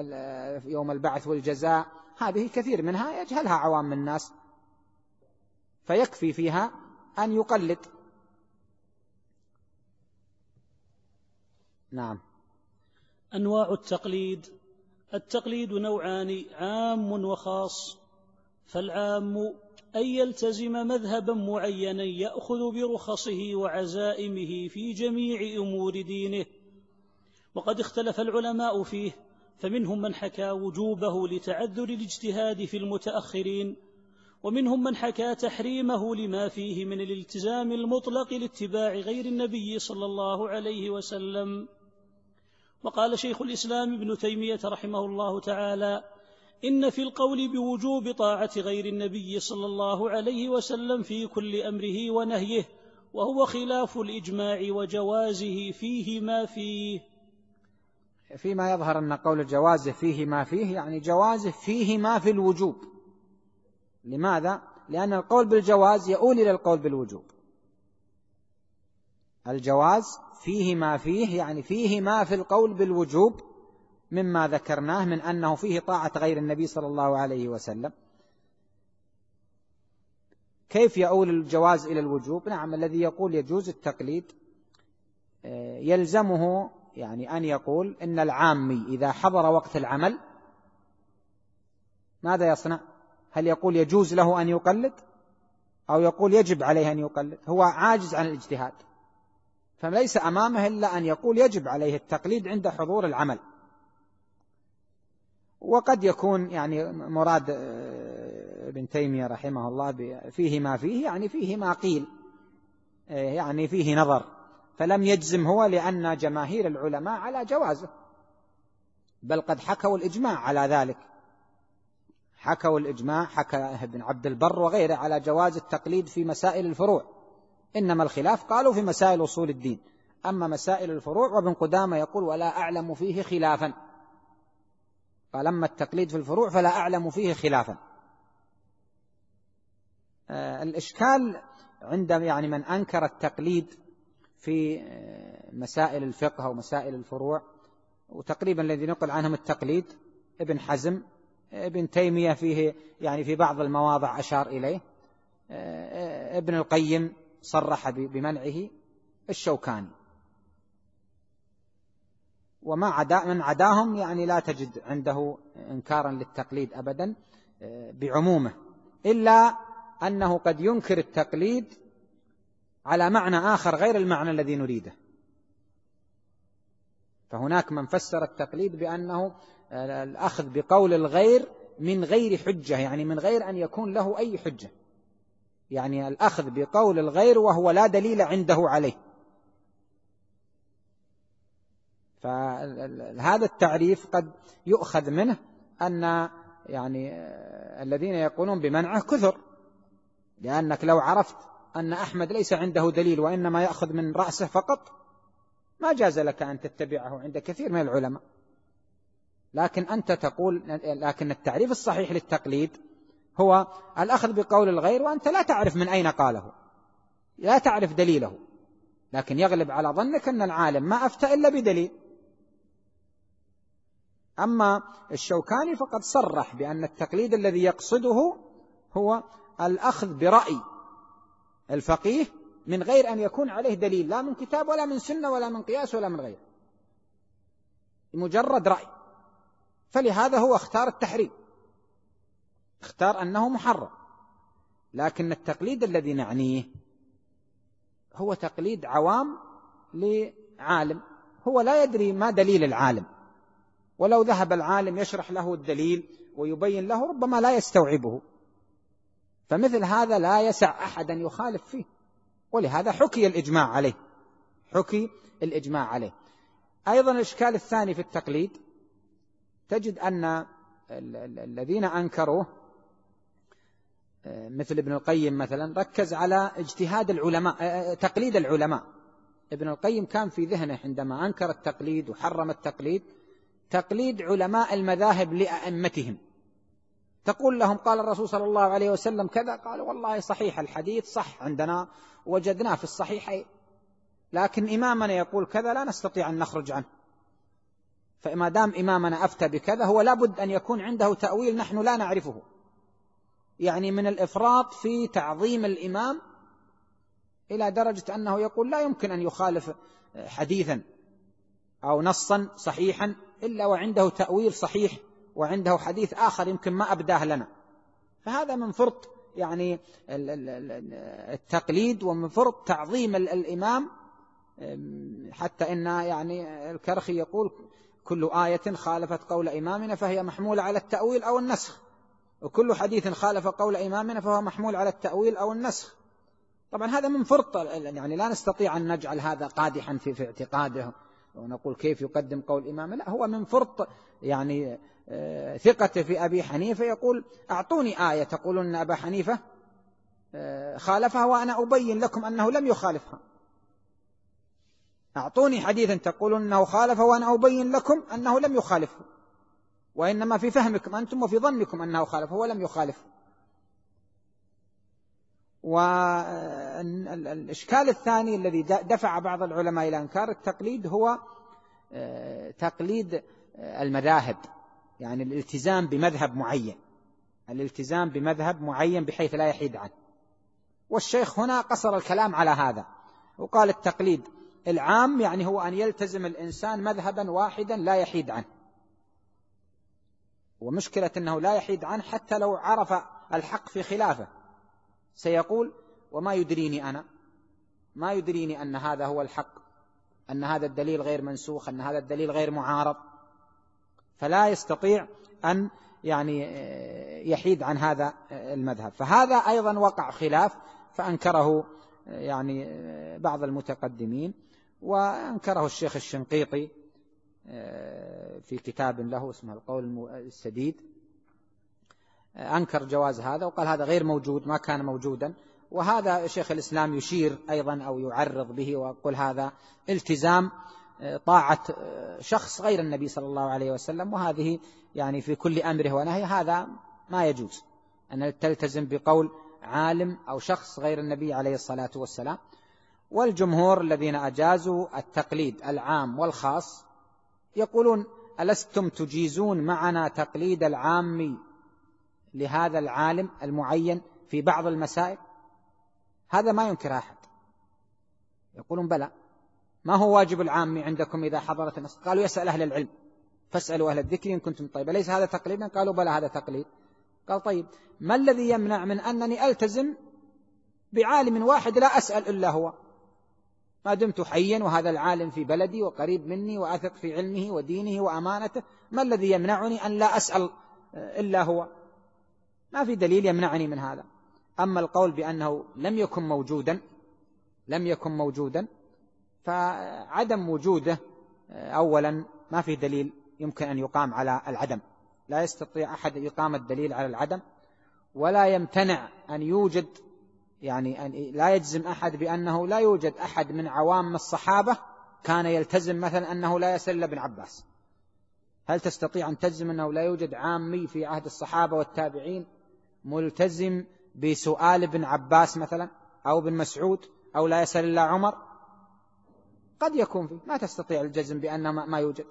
يوم البعث والجزاء هذه كثير منها يجهلها عوام الناس. فيكفي فيها أن يقلد. نعم. أنواع التقليد. التقليد نوعان عام وخاص. فالعام أن يلتزم مذهبا معينا يأخذ برخصه وعزائمه في جميع أمور دينه. وقد اختلف العلماء فيه فمنهم من حكى وجوبه لتعذر الاجتهاد في المتأخرين ومنهم من حكى تحريمه لما فيه من الالتزام المطلق لاتباع غير النبي صلى الله عليه وسلم. وقال شيخ الإسلام ابن تيمية رحمه الله تعالى إن في القول بوجوب طاعة غير النبي صلى الله عليه وسلم في كل أمره ونهيه وهو خلاف الإجماع وجوازه فيه ما فيه. فيما يظهر أن قول الجواز فيه ما فيه يعني جوازه فيه ما في الوجوب. لماذا؟ لأن القول بالجواز يؤول إلى القول بالوجوب. الجواز فيه ما فيه يعني فيه ما في القول بالوجوب مما ذكرناه من أنه فيه طاعة غير النبي صلى الله عليه وسلم. كيف يؤول الجواز إلى الوجوب؟ نعم الذي يقول يجوز التقليد آه، يلزمه يعني أن يقول إن العامي إذا حضر وقت العمل ماذا يصنع؟ هل يقول يجوز له أن يقلد؟ أو يقول يجب عليه أن يقلد؟ هو عاجز عن الاجتهاد. فليس أمامه إلا أن يقول يجب عليه التقليد عند حضور العمل. وقد يكون يعني مراد آه، ابن تيمية رحمه الله فيه ما فيه يعني فيه ما قيل آه، يعني فيه نظر. فلم يجزم هو لأن جماهير العلماء على جوازه بل قد حكوا الإجماع على ذلك. حكوا الإجماع حكى ابن عبد البر وغيره على جواز التقليد في مسائل الفروع. إنما الخلاف قالوا في مسائل أصول الدين. أما مسائل الفروع وابن قدامة يقول ولا أعلم فيه خلافا. قال أما التقليد في الفروع فلا أعلم فيه خلافا. آه، الإشكال عند يعني من أنكر التقليد في آه، مسائل الفقه ومسائل الفروع وتقريبا الذي نقل عنهم التقليد ابن حزم ابن تيمية فيه يعني في بعض المواضع أشار إليه آه، ابن القيم صرح بمنعه الشوكاني. وما عدا من عداهم يعني لا تجد عنده إنكارا للتقليد أبدا آه، بعمومه إلا أنه قد ينكر التقليد على معنى آخر غير المعنى الذي نريده. فهناك من فسر التقليد بأنه آه، الأخذ بقول الغير من غير حجة يعني من غير أن يكون له أي حجة. يعني الأخذ بقول الغير وهو لا دليل عنده عليه. فهذا التعريف قد يؤخذ منه أن يعني الذين يقولون بمنعه كثر لأنك لو عرفت أن أحمد ليس عنده دليل وإنما يأخذ من رأسه فقط ما جاز لك أن تتبعه عند كثير من العلماء. لكن أنت تقول لكن التعريف الصحيح للتقليد هو الأخذ بقول الغير وأنت لا تعرف من أين قاله. لا تعرف دليله. لكن يغلب على ظنك أن العالم ما أفتى إلا بدليل. أما الشوكاني فقد صرح بأن التقليد الذي يقصده هو الأخذ برأي الفقيه من غير أن يكون عليه دليل لا من كتاب ولا من سنة ولا من قياس ولا من غيره. مجرد رأي. فلهذا هو اختار التحريم. اختار أنه محرم. لكن التقليد الذي نعنيه هو تقليد عوام لعالم. هو لا يدري ما دليل العالم. ولو ذهب العالم يشرح له الدليل ويبين له ربما لا يستوعبه. فمثل هذا لا يسع أحدا يخالف فيه. ولهذا حكي الإجماع عليه. حكي الإجماع عليه. أيضا الإشكال الثاني في التقليد تجد أن الذين أنكروه مثل ابن القيم مثلا ركز على اجتهاد العلماء تقليد العلماء. ابن القيم كان في ذهنه عندما أنكر التقليد وحرم التقليد تقليد علماء المذاهب لأئمتهم. تقول لهم قال الرسول صلى الله عليه وسلم كذا قال والله صحيح الحديث صح عندنا وجدناه في الصحيحين. لكن إمامنا يقول كذا لا نستطيع أن نخرج عنه. فما دام إمامنا أفتى بكذا هو لابد أن يكون عنده تأويل نحن لا نعرفه. يعني من الإفراط في تعظيم الإمام إلى درجة أنه يقول لا يمكن أن يخالف حديثا أو نصا صحيحا إلا وعنده تأويل صحيح وعنده حديث آخر يمكن ما أبداه لنا. فهذا من فرط يعني التقليد ومن فرط تعظيم الإمام حتى إن يعني الكرخي يقول كل آية خالفت قول إمامنا فهي محمولة على التأويل أو النسخ. وكل حديث خالف قول إمامنا فهو محمول على التأويل أو النسخ. طبعا هذا من فرط يعني لا نستطيع أن نجعل هذا قادحا في, في اعتقاده ونقول كيف يقدم قول إمام لا هو من فرط يعني آه، ثقته في أبي حنيفة. يقول أعطوني آية تقولون أن أبا حنيفة آه، خالفها وأنا أبين لكم أنه لم يخالفها. أعطوني حديثا تقولون أنه خالف وأنا أبين لكم أنه لم يخالفه. وإنما في فهمكم أنتم وفي ظنكم أنه خالفه ولم يخالفه والإشكال الثاني الذي دفع بعض العلماء إلى إنكار التقليد هو آه، تقليد آه، المذاهب. يعني الالتزام بمذهب معين. الالتزام بمذهب معين بحيث لا يحيد عنه. والشيخ هنا قصر الكلام على هذا وقال التقليد العام يعني هو أن يلتزم الإنسان مذهبا واحدا لا يحيد عنه. ومشكلة أنه لا يحيد عنه حتى لو عرف الحق في خلافه. سيقول وما يدريني أنا ما يدريني أن هذا هو الحق أن هذا الدليل غير منسوخ أن هذا الدليل غير معارض. فلا يستطيع أن يعني يحيد عن هذا المذهب. فهذا أيضا وقع خلاف فأنكره يعني بعض المتقدمين وأنكره الشيخ الشنقيطي في كتاب له اسمه القول السديد. أنكر جواز هذا وقال هذا غير موجود ما كان موجودا. وهذا شيخ الإسلام يشير أيضا أو يعرض به ويقول هذا التزام آه، طاعة آه، شخص غير النبي صلى الله عليه وسلم. وهذه يعني في كل أمره ونهي هذا ما يجوز. أن تلتزم بقول عالم أو شخص غير النبي عليه الصلاة والسلام. والجمهور الذين أجازوا التقليد العام والخاص يقولون ألستم تجيزون معنا تقليد العام لهذا العالم المعين في بعض المسائل؟ هذا ما ينكر أحد. يقولون بلى ما هو واجب العام عندكم إذا حضرت النص قالوا يسأل أهل العلم فاسألوا أهل الذكر إن كنتم طيب. ليس هذا تقليدا؟ قالوا بلى هذا تقليد. قال طيب ما الذي يمنع من أنني ألتزم بعالم واحد لا أسأل إلا هو؟ ما دمت حيا وهذا العالم في بلدي وقريب مني وأثق في علمه ودينه وأمانته. ما الذي يمنعني أن لا أسأل إلا هو؟ ما في دليل يمنعني من هذا. أما القول بأنه لم يكن موجودا لم يكن موجودا فعدم وجوده أولا ما في دليل يمكن أن يقام على العدم. لا يستطيع أحد إقامة الدليل على العدم ولا يمتنع أن يوجد يعني لا يجزم أحد بأنه لا يوجد أحد من عوام الصحابة كان يلتزم مثلا أنه لا يسل ابن عباس. هل تستطيع أن تجزم أنه لا يوجد عامي في عهد الصحابة والتابعين ملتزم بسؤال ابن عباس مثلا أو ابن مسعود أو لا يسأل إلا عمر؟ قد يكون فيه. ما تستطيع الجزم بأن ما يوجد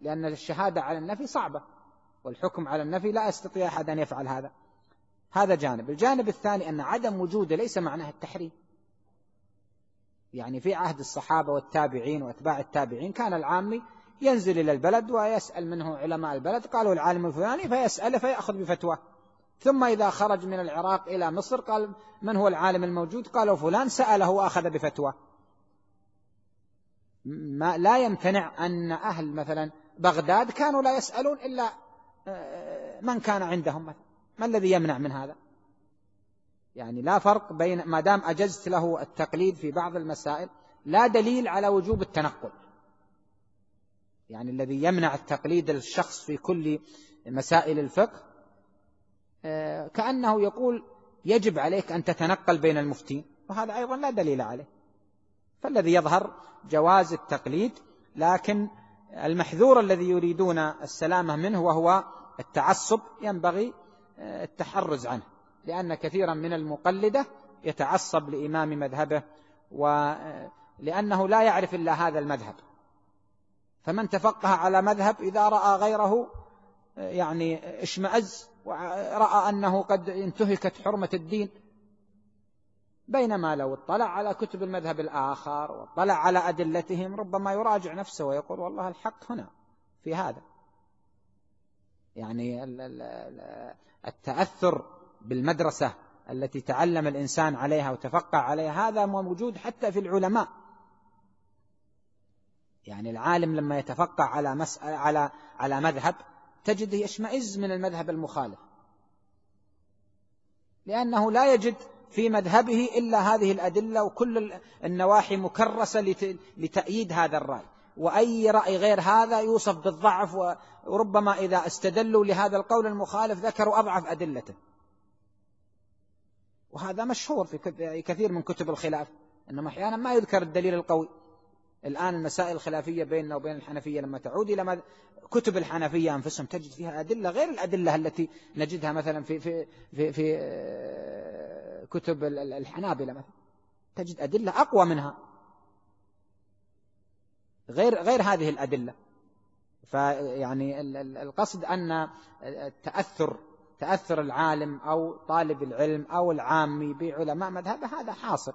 لأن الشهادة على النفي صعبة والحكم على النفي لا يستطيع أحد أن يفعل هذا. هذا جانب. الجانب الثاني أن عدم وجوده ليس معناه التحريم. يعني في عهد الصحابة والتابعين وأتباع التابعين كان العامي ينزل إلى البلد ويسأل منه علماء البلد قالوا العالم الفلاني فيسأله فيأخذ بفتواه ثم إذا خرج من العراق إلى مصر قال من هو العالم الموجود؟ قالوا فلان سأله وأخذ بفتوى. ما لا يمتنع أن أهل مثلا بغداد كانوا لا يسألون إلا آه، من كان عندهم مثلا. ما الذي يمنع من هذا؟ يعني لا فرق بين ما دام أجزت له التقليد في بعض المسائل لا دليل على وجوب التنقل. يعني الذي يمنع التقليد الشخص في كل مسائل الفقه آه، كأنه يقول يجب عليك أن تتنقل بين المفتين وهذا أيضا لا دليل عليه. فالذي يظهر جواز التقليد لكن المحذور الذي يريدون السلامة منه وهو التعصب ينبغي التحرز عنه لأن كثيرا من المقلدة يتعصب لإمام مذهبه ولأنه لا يعرف إلا هذا المذهب. فمن تفقه على مذهب إذا رأى غيره يعني اشمأز ورأى أنه قد انتهكت حرمة الدين بينما لو اطلع على كتب المذهب الآخر واطلع على أدلتهم ربما يراجع نفسه ويقول والله الحق هنا في هذا. يعني التأثر بالمدرسة التي تعلم الإنسان عليها وتفقع عليها هذا موجود حتى في العلماء. يعني العالم لما يتفقع على مسألة على على مذهب تجده يشمئز من المذهب المخالف. لأنه لا يجد في مذهبه إلا هذه الأدلة وكل النواحي مكرسة لتأييد هذا الرأي. وأي رأي غير هذا يوصف بالضعف وربما إذا استدلوا لهذا القول المخالف ذكروا أضعف أدلته وهذا مشهور في كثير من كتب الخلاف أنما أحيانا ما يذكر الدليل القوي. الآن المسائل الخلافية بيننا وبين الحنفية لما تعود إلى كتب الحنفية أنفسهم تجد فيها أدلة غير الأدلة التي نجدها مثلا في في في, في آه، كتب الحنابلة مثلا. تجد أدلة أقوى منها. غير غير هذه الأدلة. فيعني القصد أن التأثر تأثر العالم أو طالب العلم أو العامي بعلماء مذهبه هذا حاصل.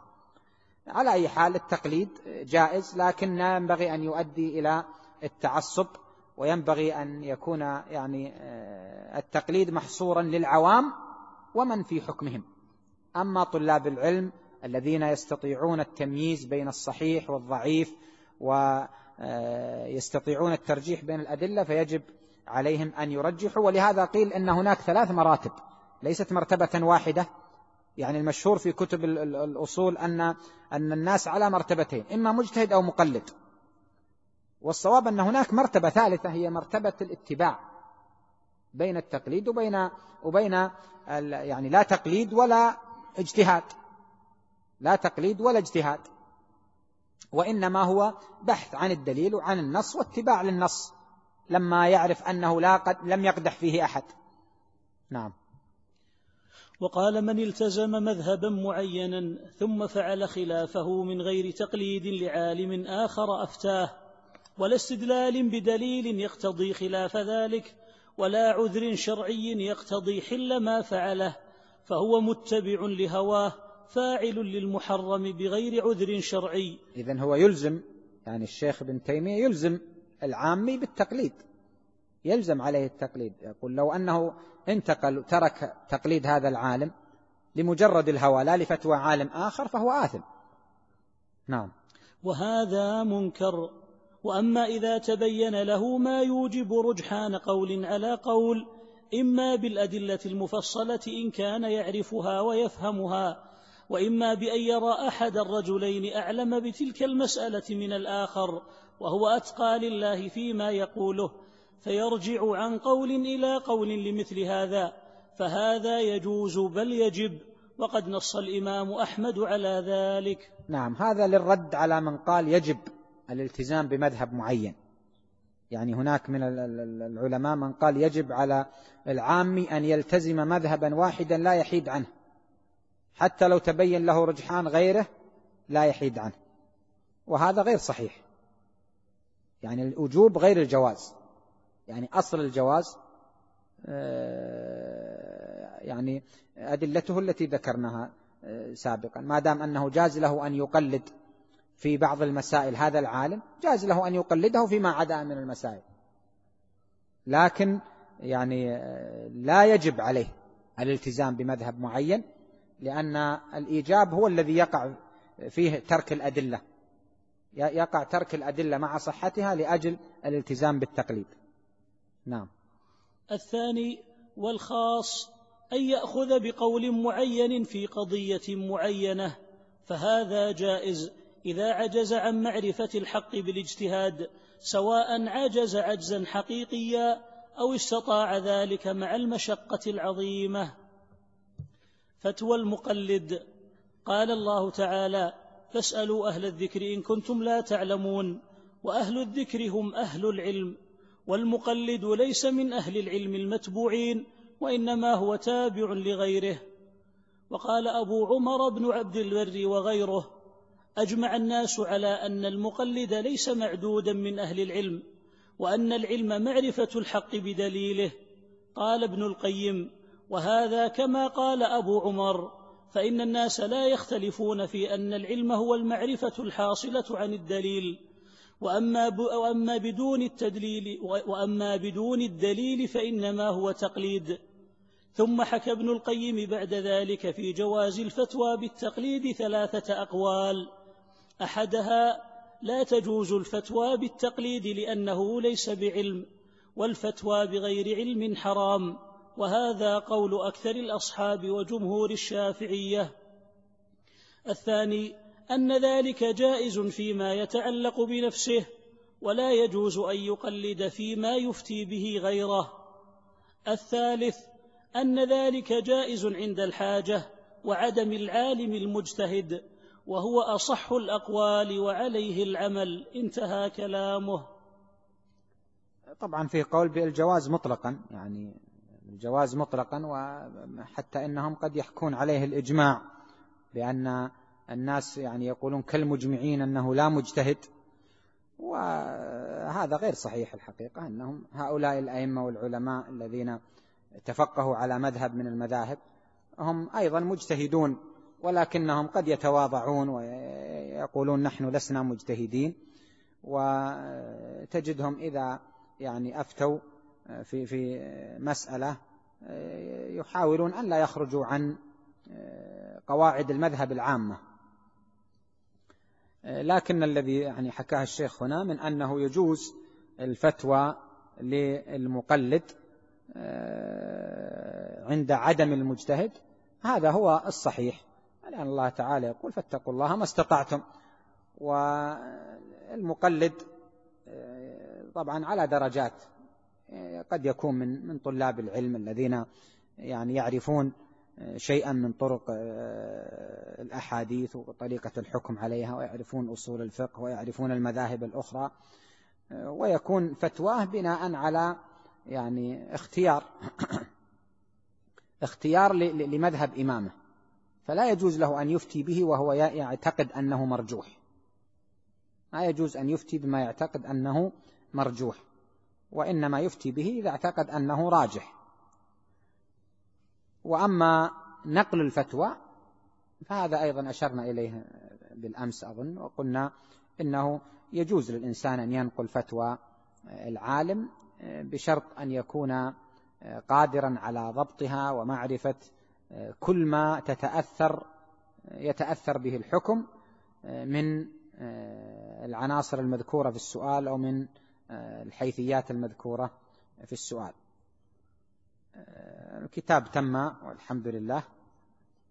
على أي حال التقليد جائز لكن ينبغي أن يؤدي إلى التعصب وينبغي أن يكون يعني آه، التقليد محصورا للعوام ومن في حكمهم. أما طلاب العلم الذين يستطيعون التمييز بين الصحيح والضعيف ويستطيعون آه، الترجيح بين الأدلة فيجب عليهم أن يرجحوا. ولهذا قيل أن هناك ثلاث مراتب ليست مرتبة واحدة. يعني المشهور في كتب الأصول أن أن الناس على مرتبتين إما مجتهد أو مقلد. والصواب أن هناك مرتبة ثالثة هي مرتبة الاتباع بين التقليد وبين وبين يعني لا تقليد ولا اجتهاد. لا تقليد ولا اجتهاد. وإنما هو بحث عن الدليل وعن النص واتباع للنص لما يعرف أنه لا قد لم يقدح فيه أحد. نعم. وقال من التزم مذهبا معينا ثم فعل خلافه من غير تقليد لعالم آخر أفتاه ولا استدلال بدليل يقتضي خلاف ذلك ولا عذر شرعي يقتضي حل ما فعله فهو متبع لهواه فاعل للمحرم بغير عذر شرعي. إذا هو يلزم يعني الشيخ ابن تيمية يلزم العامي بالتقليد يلزم عليه التقليد. يقول لو أنه انتقل ترك تقليد هذا العالم لمجرد الهوى لا لفتوى عالم آخر فهو آثم. نعم. وهذا منكر. وأما إذا تبين له ما يوجب رجحان قول على قول إما بالأدلة المفصلة إن كان يعرفها ويفهمها. وإما بأن يرى أحد الرجلين أعلم بتلك المسألة من الآخر وهو أتقى لله فيما يقوله فيرجع عن قول إلى قول لمثل هذا فهذا يجوز بل يجب وقد نص الإمام أحمد على ذلك. نعم هذا للرد على من قال يجب الالتزام بمذهب معين. يعني هناك من العلماء من قال يجب على العام أن يلتزم مذهبا واحدا لا يحيد عنه. حتى لو تبين له رجحان غيره لا يحيد عنه. وهذا غير صحيح. يعني الوجوب غير الجواز. يعني أصل الجواز آه، يعني أدلته التي ذكرناها آه، سابقا. ما دام أنه جاز له أن يقلد في بعض المسائل هذا العالم جاز له أن يقلده فيما عدا من المسائل. لكن يعني آه، لا يجب عليه الالتزام بمذهب معين لأن الإيجاب هو الذي يقع فيه ترك الأدلة. يقع ترك الأدلة مع صحتها لأجل الالتزام بالتقليد. نعم. الثاني والخاص أن يأخذ بقول معين في قضية معينة فهذا جائز إذا عجز عن معرفة الحق بالاجتهاد سواء عجز عجزا حقيقيا أو استطاع ذلك مع المشقة العظيمة. فتوى المقلد. قال الله تعالى فاسألوا أهل الذكر إن كنتم لا تعلمون وأهل الذكر هم أهل العلم والمقلد ليس من أهل العلم المتبوعين وإنما هو تابع لغيره. وقال أبو عمر بن عبد البر وغيره أجمع الناس على أن المقلد ليس معدودا من أهل العلم وأن العلم معرفة الحق بدليله. قال ابن القيم وهذا كما قال أبو عمر فإن الناس لا يختلفون في أن العلم هو المعرفة الحاصلة عن الدليل وأما, وأما بدون التدليل وأما بدون الدليل فإنما هو تقليد. ثم حكى ابن القيم بعد ذلك في جواز الفتوى بالتقليد ثلاثة أقوال. أحدها لا تجوز الفتوى بالتقليد لأنه ليس بعلم والفتوى بغير علم حرام. وهذا قول أكثر الأصحاب وجمهور الشافعية. الثاني أن ذلك جائز فيما يتعلق بنفسه ولا يجوز أن يقلد فيما يفتي به غيره. الثالث أن ذلك جائز عند الحاجة وعدم العالم المجتهد وهو أصح الأقوال وعليه العمل. انتهى كلامه. طبعا في قول بالجواز مطلقا يعني الجواز مطلقا وحتى إنهم قد يحكون عليه الإجماع بأن الناس يعني يقولون كالمجمعين أنه لا مجتهد وهذا غير صحيح الحقيقة أنهم هؤلاء الأئمة والعلماء الذين تفقهوا على مذهب من المذاهب هم أيضا مجتهدون ولكنهم قد يتواضعون ويقولون نحن لسنا مجتهدين وتجدهم إذا يعني أفتوا في في مسألة يحاولون أن لا يخرجوا عن قواعد المذهب العامة. لكن الذي يعني حكاه الشيخ هنا من أنه يجوز الفتوى للمقلد عند عدم المجتهد. هذا هو الصحيح. لأن الله تعالى يقول فاتقوا الله ما استطعتم. والمقلد طبعا على درجات. قد يكون من من طلاب العلم الذين يعني يعرفون شيئا من طرق آه، الأحاديث وطريقة الحكم عليها ويعرفون أصول الفقه ويعرفون المذاهب الأخرى آه، ويكون فتواه بناء على يعني اختيار اختيار لمذهب إمامه. فلا يجوز له أن يفتي به وهو يعتقد أنه مرجوح. ما يجوز أن يفتي بما يعتقد أنه مرجوح. وإنما يفتي به إذا اعتقد أنه راجح. وأما نقل الفتوى فهذا أيضا أشرنا إليه بالأمس أظن وقلنا إنه يجوز للإنسان أن ينقل فتوى العالم بشرط أن يكون قادرا على ضبطها ومعرفة كل ما تتأثر يتأثر به الحكم من العناصر المذكورة في السؤال أو من الحيثيات المذكورة في السؤال. الكتاب تم والحمد لله.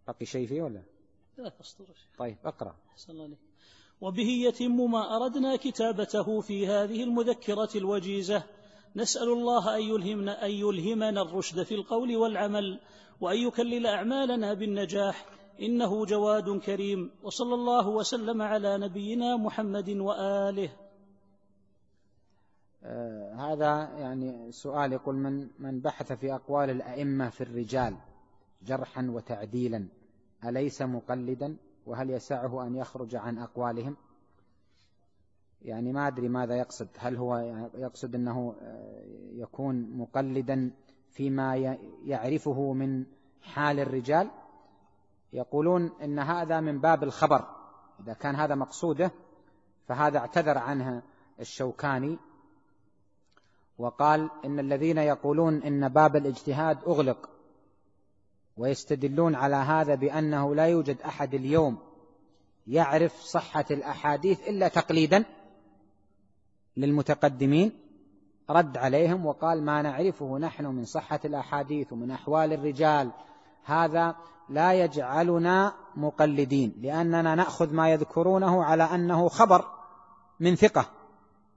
بقي شيء فيه ولا؟ لا تسطر طيب اقرأ. حسن عليك وبه يتم ما أردنا كتابته في هذه المذكرة الوجيزة. نسأل الله أن يلهمنا, أن يلهمنا الرشد في القول والعمل وأن يكلل أعمالنا بالنجاح. إنه جواد كريم. وصلى الله وسلم على نبينا محمد وآله. آه، هذا يعني سؤال يقول من من بحث في أقوال الأئمة في الرجال جرحا وتعديلا أليس مقلدا؟ وهل يسعه أن يخرج عن أقوالهم؟ يعني ما أدري ماذا يقصد. هل هو يقصد أنه آه، يكون مقلدا فيما يعرفه من حال الرجال؟ يقولون إن هذا من باب الخبر. إذا كان هذا مقصوده فهذا اعتذر عنه الشوكاني وقال إن الذين يقولون إن باب الاجتهاد أغلق ويستدلون على هذا بأنه لا يوجد أحد اليوم يعرف صحة الأحاديث إلا تقليدا للمتقدمين رد عليهم وقال ما نعرفه نحن من صحة الأحاديث ومن أحوال الرجال هذا لا يجعلنا مقلدين لأننا نأخذ ما يذكرونه على أنه خبر من ثقة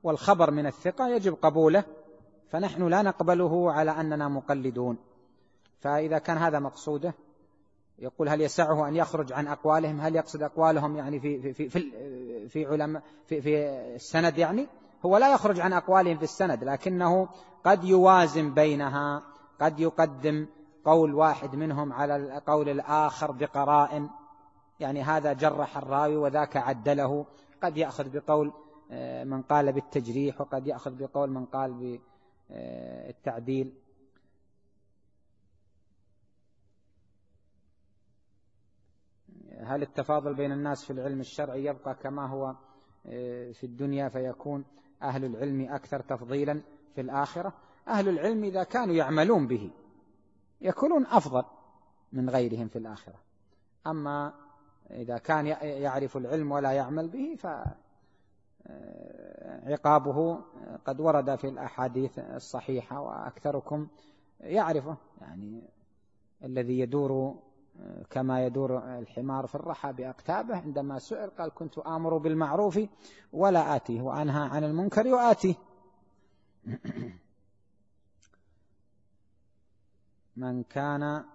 والخبر من الثقة يجب قبوله فنحن لا نقبله على أننا مقلدون. فإذا كان هذا مقصوده يقول هل يسعه أن يخرج عن أقوالهم؟ هل يقصد أقوالهم يعني في, في, في, في, علماء في, في السند يعني؟ هو لا يخرج عن أقوالهم في السند لكنه قد يوازن بينها قد يقدم قول واحد منهم على القول الآخر بقرائن يعني هذا جرح الراوي وذاك عدله. قد يأخذ بقول آه، من قال بالتجريح وقد يأخذ بقول من قال بالتعديل هل التفاضل بين الناس في العلم الشرعي يبقى كما هو آه، في الدنيا فيكون أهل العلم أكثر تفضيلا في الآخرة؟ أهل العلم إذا كانوا يعملون به يكونون أفضل من غيرهم في الآخرة. أما إذا كان يعرف العلم ولا يعمل به فعقابه قد ورد في الأحاديث الصحيحة وأكثركم يعرفه يعني الذي يدور كما يدور الحمار في الرحى بأقتابه عندما سئل قال كنت آمر بالمعروف ولا آتيه وأنهى عن المنكر وآتيه من كان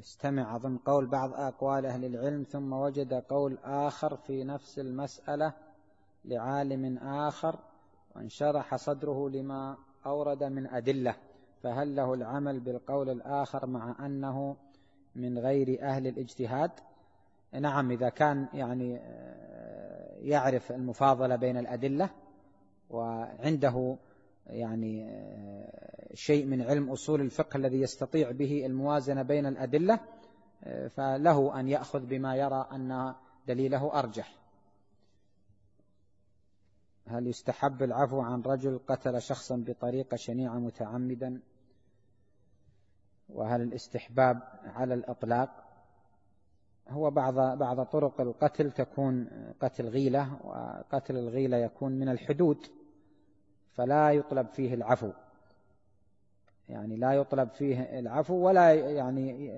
يستمع أظن قول بعض أقوال أهل العلم ثم وجد قول آخر في نفس المسألة لعالم آخر وانشرح صدره لما أورد من أدلة. فهل له العمل بالقول الآخر مع أنه من غير أهل الاجتهاد؟ نعم إذا كان يعني آه، يعرف المفاضلة بين الأدلة وعنده يعني آه، شيء من علم أصول الفقه الذي يستطيع به الموازنة بين الأدلة فله أن يأخذ بما يرى أن دليله أرجح. هل يستحب العفو عن رجل قتل شخصا بطريقة شنيعة متعمدا؟ وهل الاستحباب على الإطلاق؟ هو بعض بعض طرق القتل تكون قتل غيلة وقتل الغيلة يكون من الحدود فلا يطلب فيه العفو. يعني لا يطلب فيه العفو ولا يعني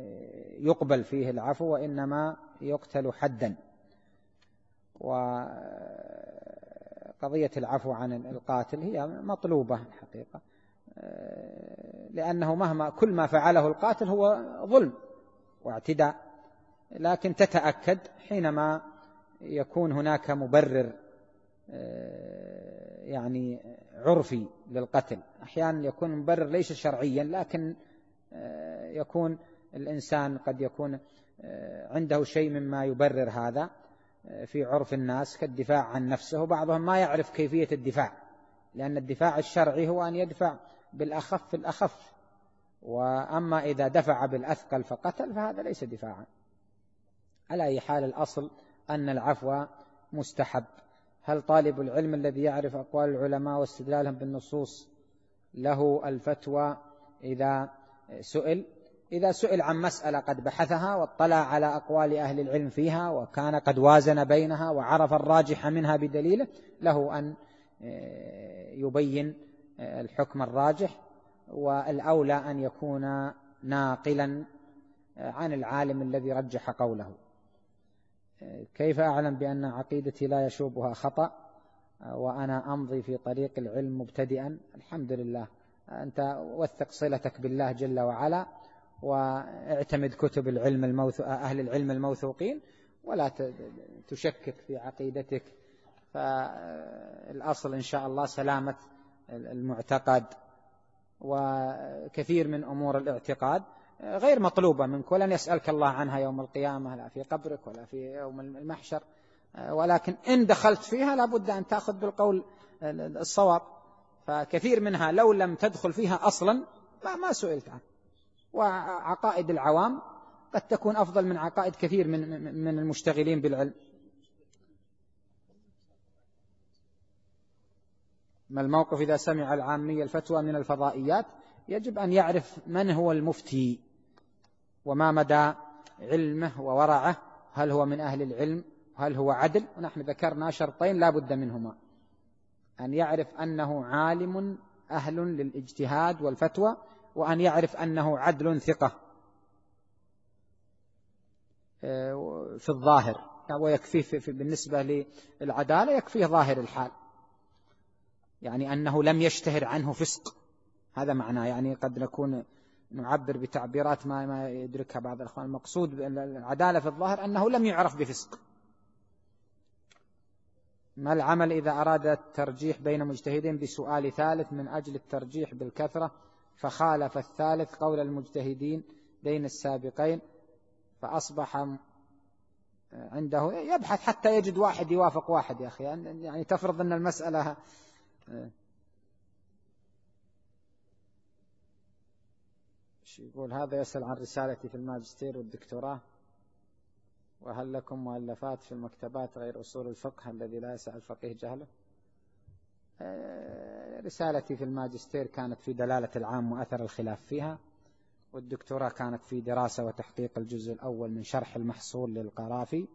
يقبل فيه العفو وإنما يقتل حدا. وقضية العفو عن القاتل هي مطلوبة الحقيقة لأنه مهما كل ما فعله القاتل هو ظلم واعتداء. لكن تتأكد حينما يكون هناك مبرر يعني عرفي للقتل. أحيانا يكون مبرر ليس شرعيا لكن آه، يكون الإنسان قد يكون آه، عنده شيء مما يبرر هذا آه، في عرف الناس كالدفاع عن نفسه. وبعضهم ما يعرف كيفية الدفاع لأن الدفاع الشرعي هو أن يدفع بالأخف الأخف. وأما إذا دفع بالأثقل فقتل فهذا ليس دفاعا. على أي حال الأصل أن العفو مستحب. هل طالب العلم الذي يعرف أقوال العلماء واستدلالهم بالنصوص له الفتوى إذا سئل؟ إذا سئل عن مسألة قد بحثها واطلع على أقوال أهل العلم فيها وكان قد وازن بينها وعرف الراجح منها بدليله له أن آه، يبين آه، الحكم الراجح والأولى أن يكون ناقلا آه، عن العالم الذي رجح قوله. كيف أعلم بأن عقيدتي لا يشوبها خطأ وأنا أمضي في طريق العلم مبتدئا؟ الحمد لله. أنت وثق صلتك بالله جل وعلا واعتمد كتب العلم الموثو أهل العلم الموثوقين ولا تشكك في عقيدتك. فالأصل إن شاء الله سلامة المعتقد وكثير من أمور الاعتقاد. غير مطلوبة منك ولن يسألك الله عنها يوم القيامة لا في قبرك ولا في يوم المحشر. ولكن إن دخلت فيها لابد أن تأخذ بالقول الصواب. فكثير منها لو لم تدخل فيها أصلا ما, ما سئلت عنه وعقائد العوام قد تكون أفضل من عقائد كثير من, من المشتغلين بالعلم. ما الموقف إذا سمع العامية الفتوى من الفضائيات؟ يجب أن يعرف من هو المفتي. وما مدى علمه وورعه هل هو من أهل العلم هل هو عدل؟ ونحن ذكرنا شرطين لا بد منهما. أن يعرف أنه عالم أهل للاجتهاد والفتوى وأن يعرف أنه عدل ثقة آه، في الظاهر. ويكفيه بالنسبة للعدالة يكفيه ظاهر الحال. يعني أنه لم يشتهر عنه فسق. هذا معناه. يعني قد نكون نعبر بتعبيرات ما ما يدركها بعض الأخوان. المقصود العدالة في الظاهر أنه لم يعرف بفسق. ما العمل إذا أراد الترجيح بين مجتهدين بسؤال ثالث من أجل الترجيح بالكثرة؟ فخالف الثالث قول المجتهدين بين السابقين فأصبح عنده يبحث حتى يجد واحد يوافق واحد يا أخي. يعني تفرض أن المسألة يقول هذا يسأل عن رسالتي في الماجستير والدكتوراه وهل لكم مؤلفات في المكتبات غير أصول الفقه الذي لا يسأل الفقيه جهله؟ آه، رسالتي في الماجستير كانت في دلالة العام وأثر الخلاف فيها والدكتوراه كانت في دراسة وتحقيق الجزء الأول من شرح المحصول للقرافي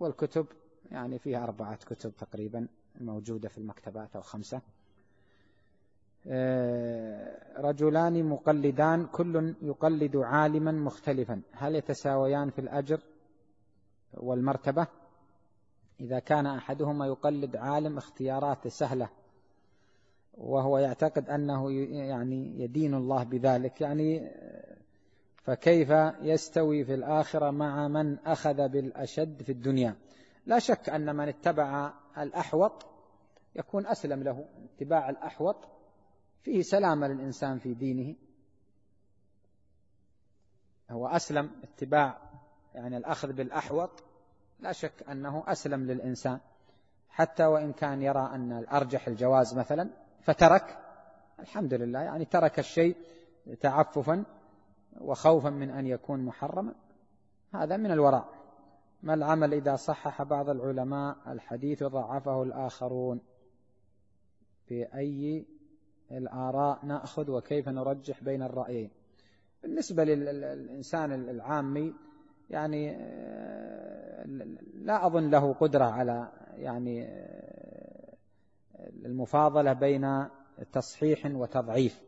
والكتب يعني فيها أربعة كتب تقريبا موجودة في المكتبات أو خمسة. رجلان مقلدان كل يقلد عالما مختلفا. هل يتساويان في الأجر والمرتبة؟ إذا كان أحدهما يقلد عالم اختيارات سهلة وهو يعتقد أنه يعني يدين الله بذلك. يعني فكيف يستوي في الآخرة مع من أخذ بالأشد في الدنيا؟ لا شك أن من اتبع الأحوط يكون أسلم له. اتباع الأحوط فيه سلامة للإنسان في دينه. هو أسلم اتباع يعني الأخذ بالأحوط. لا شك أنه أسلم للإنسان. حتى وإن كان يرى أن الأرجح الجواز مثلا فترك. الحمد لله يعني ترك الشيء تعففا وخوفا من أن يكون محرما. هذا من الوراء. ما العمل إذا صحح بعض العلماء؟ الحديث وضعفه الآخرون. بأي الآراء نأخذ وكيف نرجح بين الرأيين. بالنسبة للإنسان العامي يعني آه، لا أظن له قدرة على يعني آه، المفاضلة بين تصحيح وتضعيف.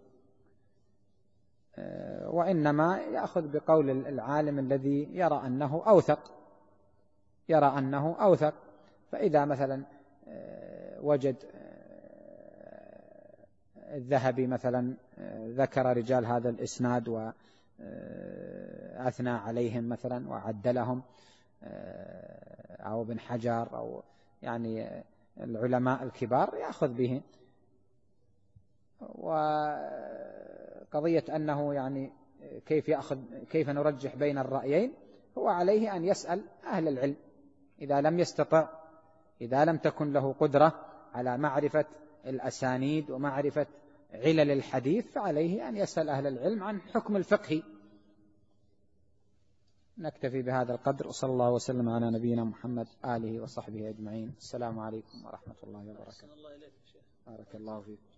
آه، وإنما يأخذ بقول العالم الذي يرى أنه أوثق. يرى أنه أوثق. فإذا مثلا وجد الذهبي مثلا ذكر رجال هذا الإسناد و أثنى عليهم مثلا وعدلهم آه، أو ابن حجر أو يعني العلماء الكبار يأخذ به. وقضية أنه يعني كيف يأخذ كيف نرجح بين الرأيين هو عليه أن يسأل أهل العلم. إذا لم يستطع إذا لم تكن له قدرة على معرفة الأسانيد ومعرفة علل الحديث فعليه أن يسأل أهل العلم عن حكم الفقه. نكتفي بهذا القدر وصلى الله وسلم على نبينا محمد آله وصحبه أجمعين. السلام عليكم ورحمة الله وبركاته. بارك الله فيكم.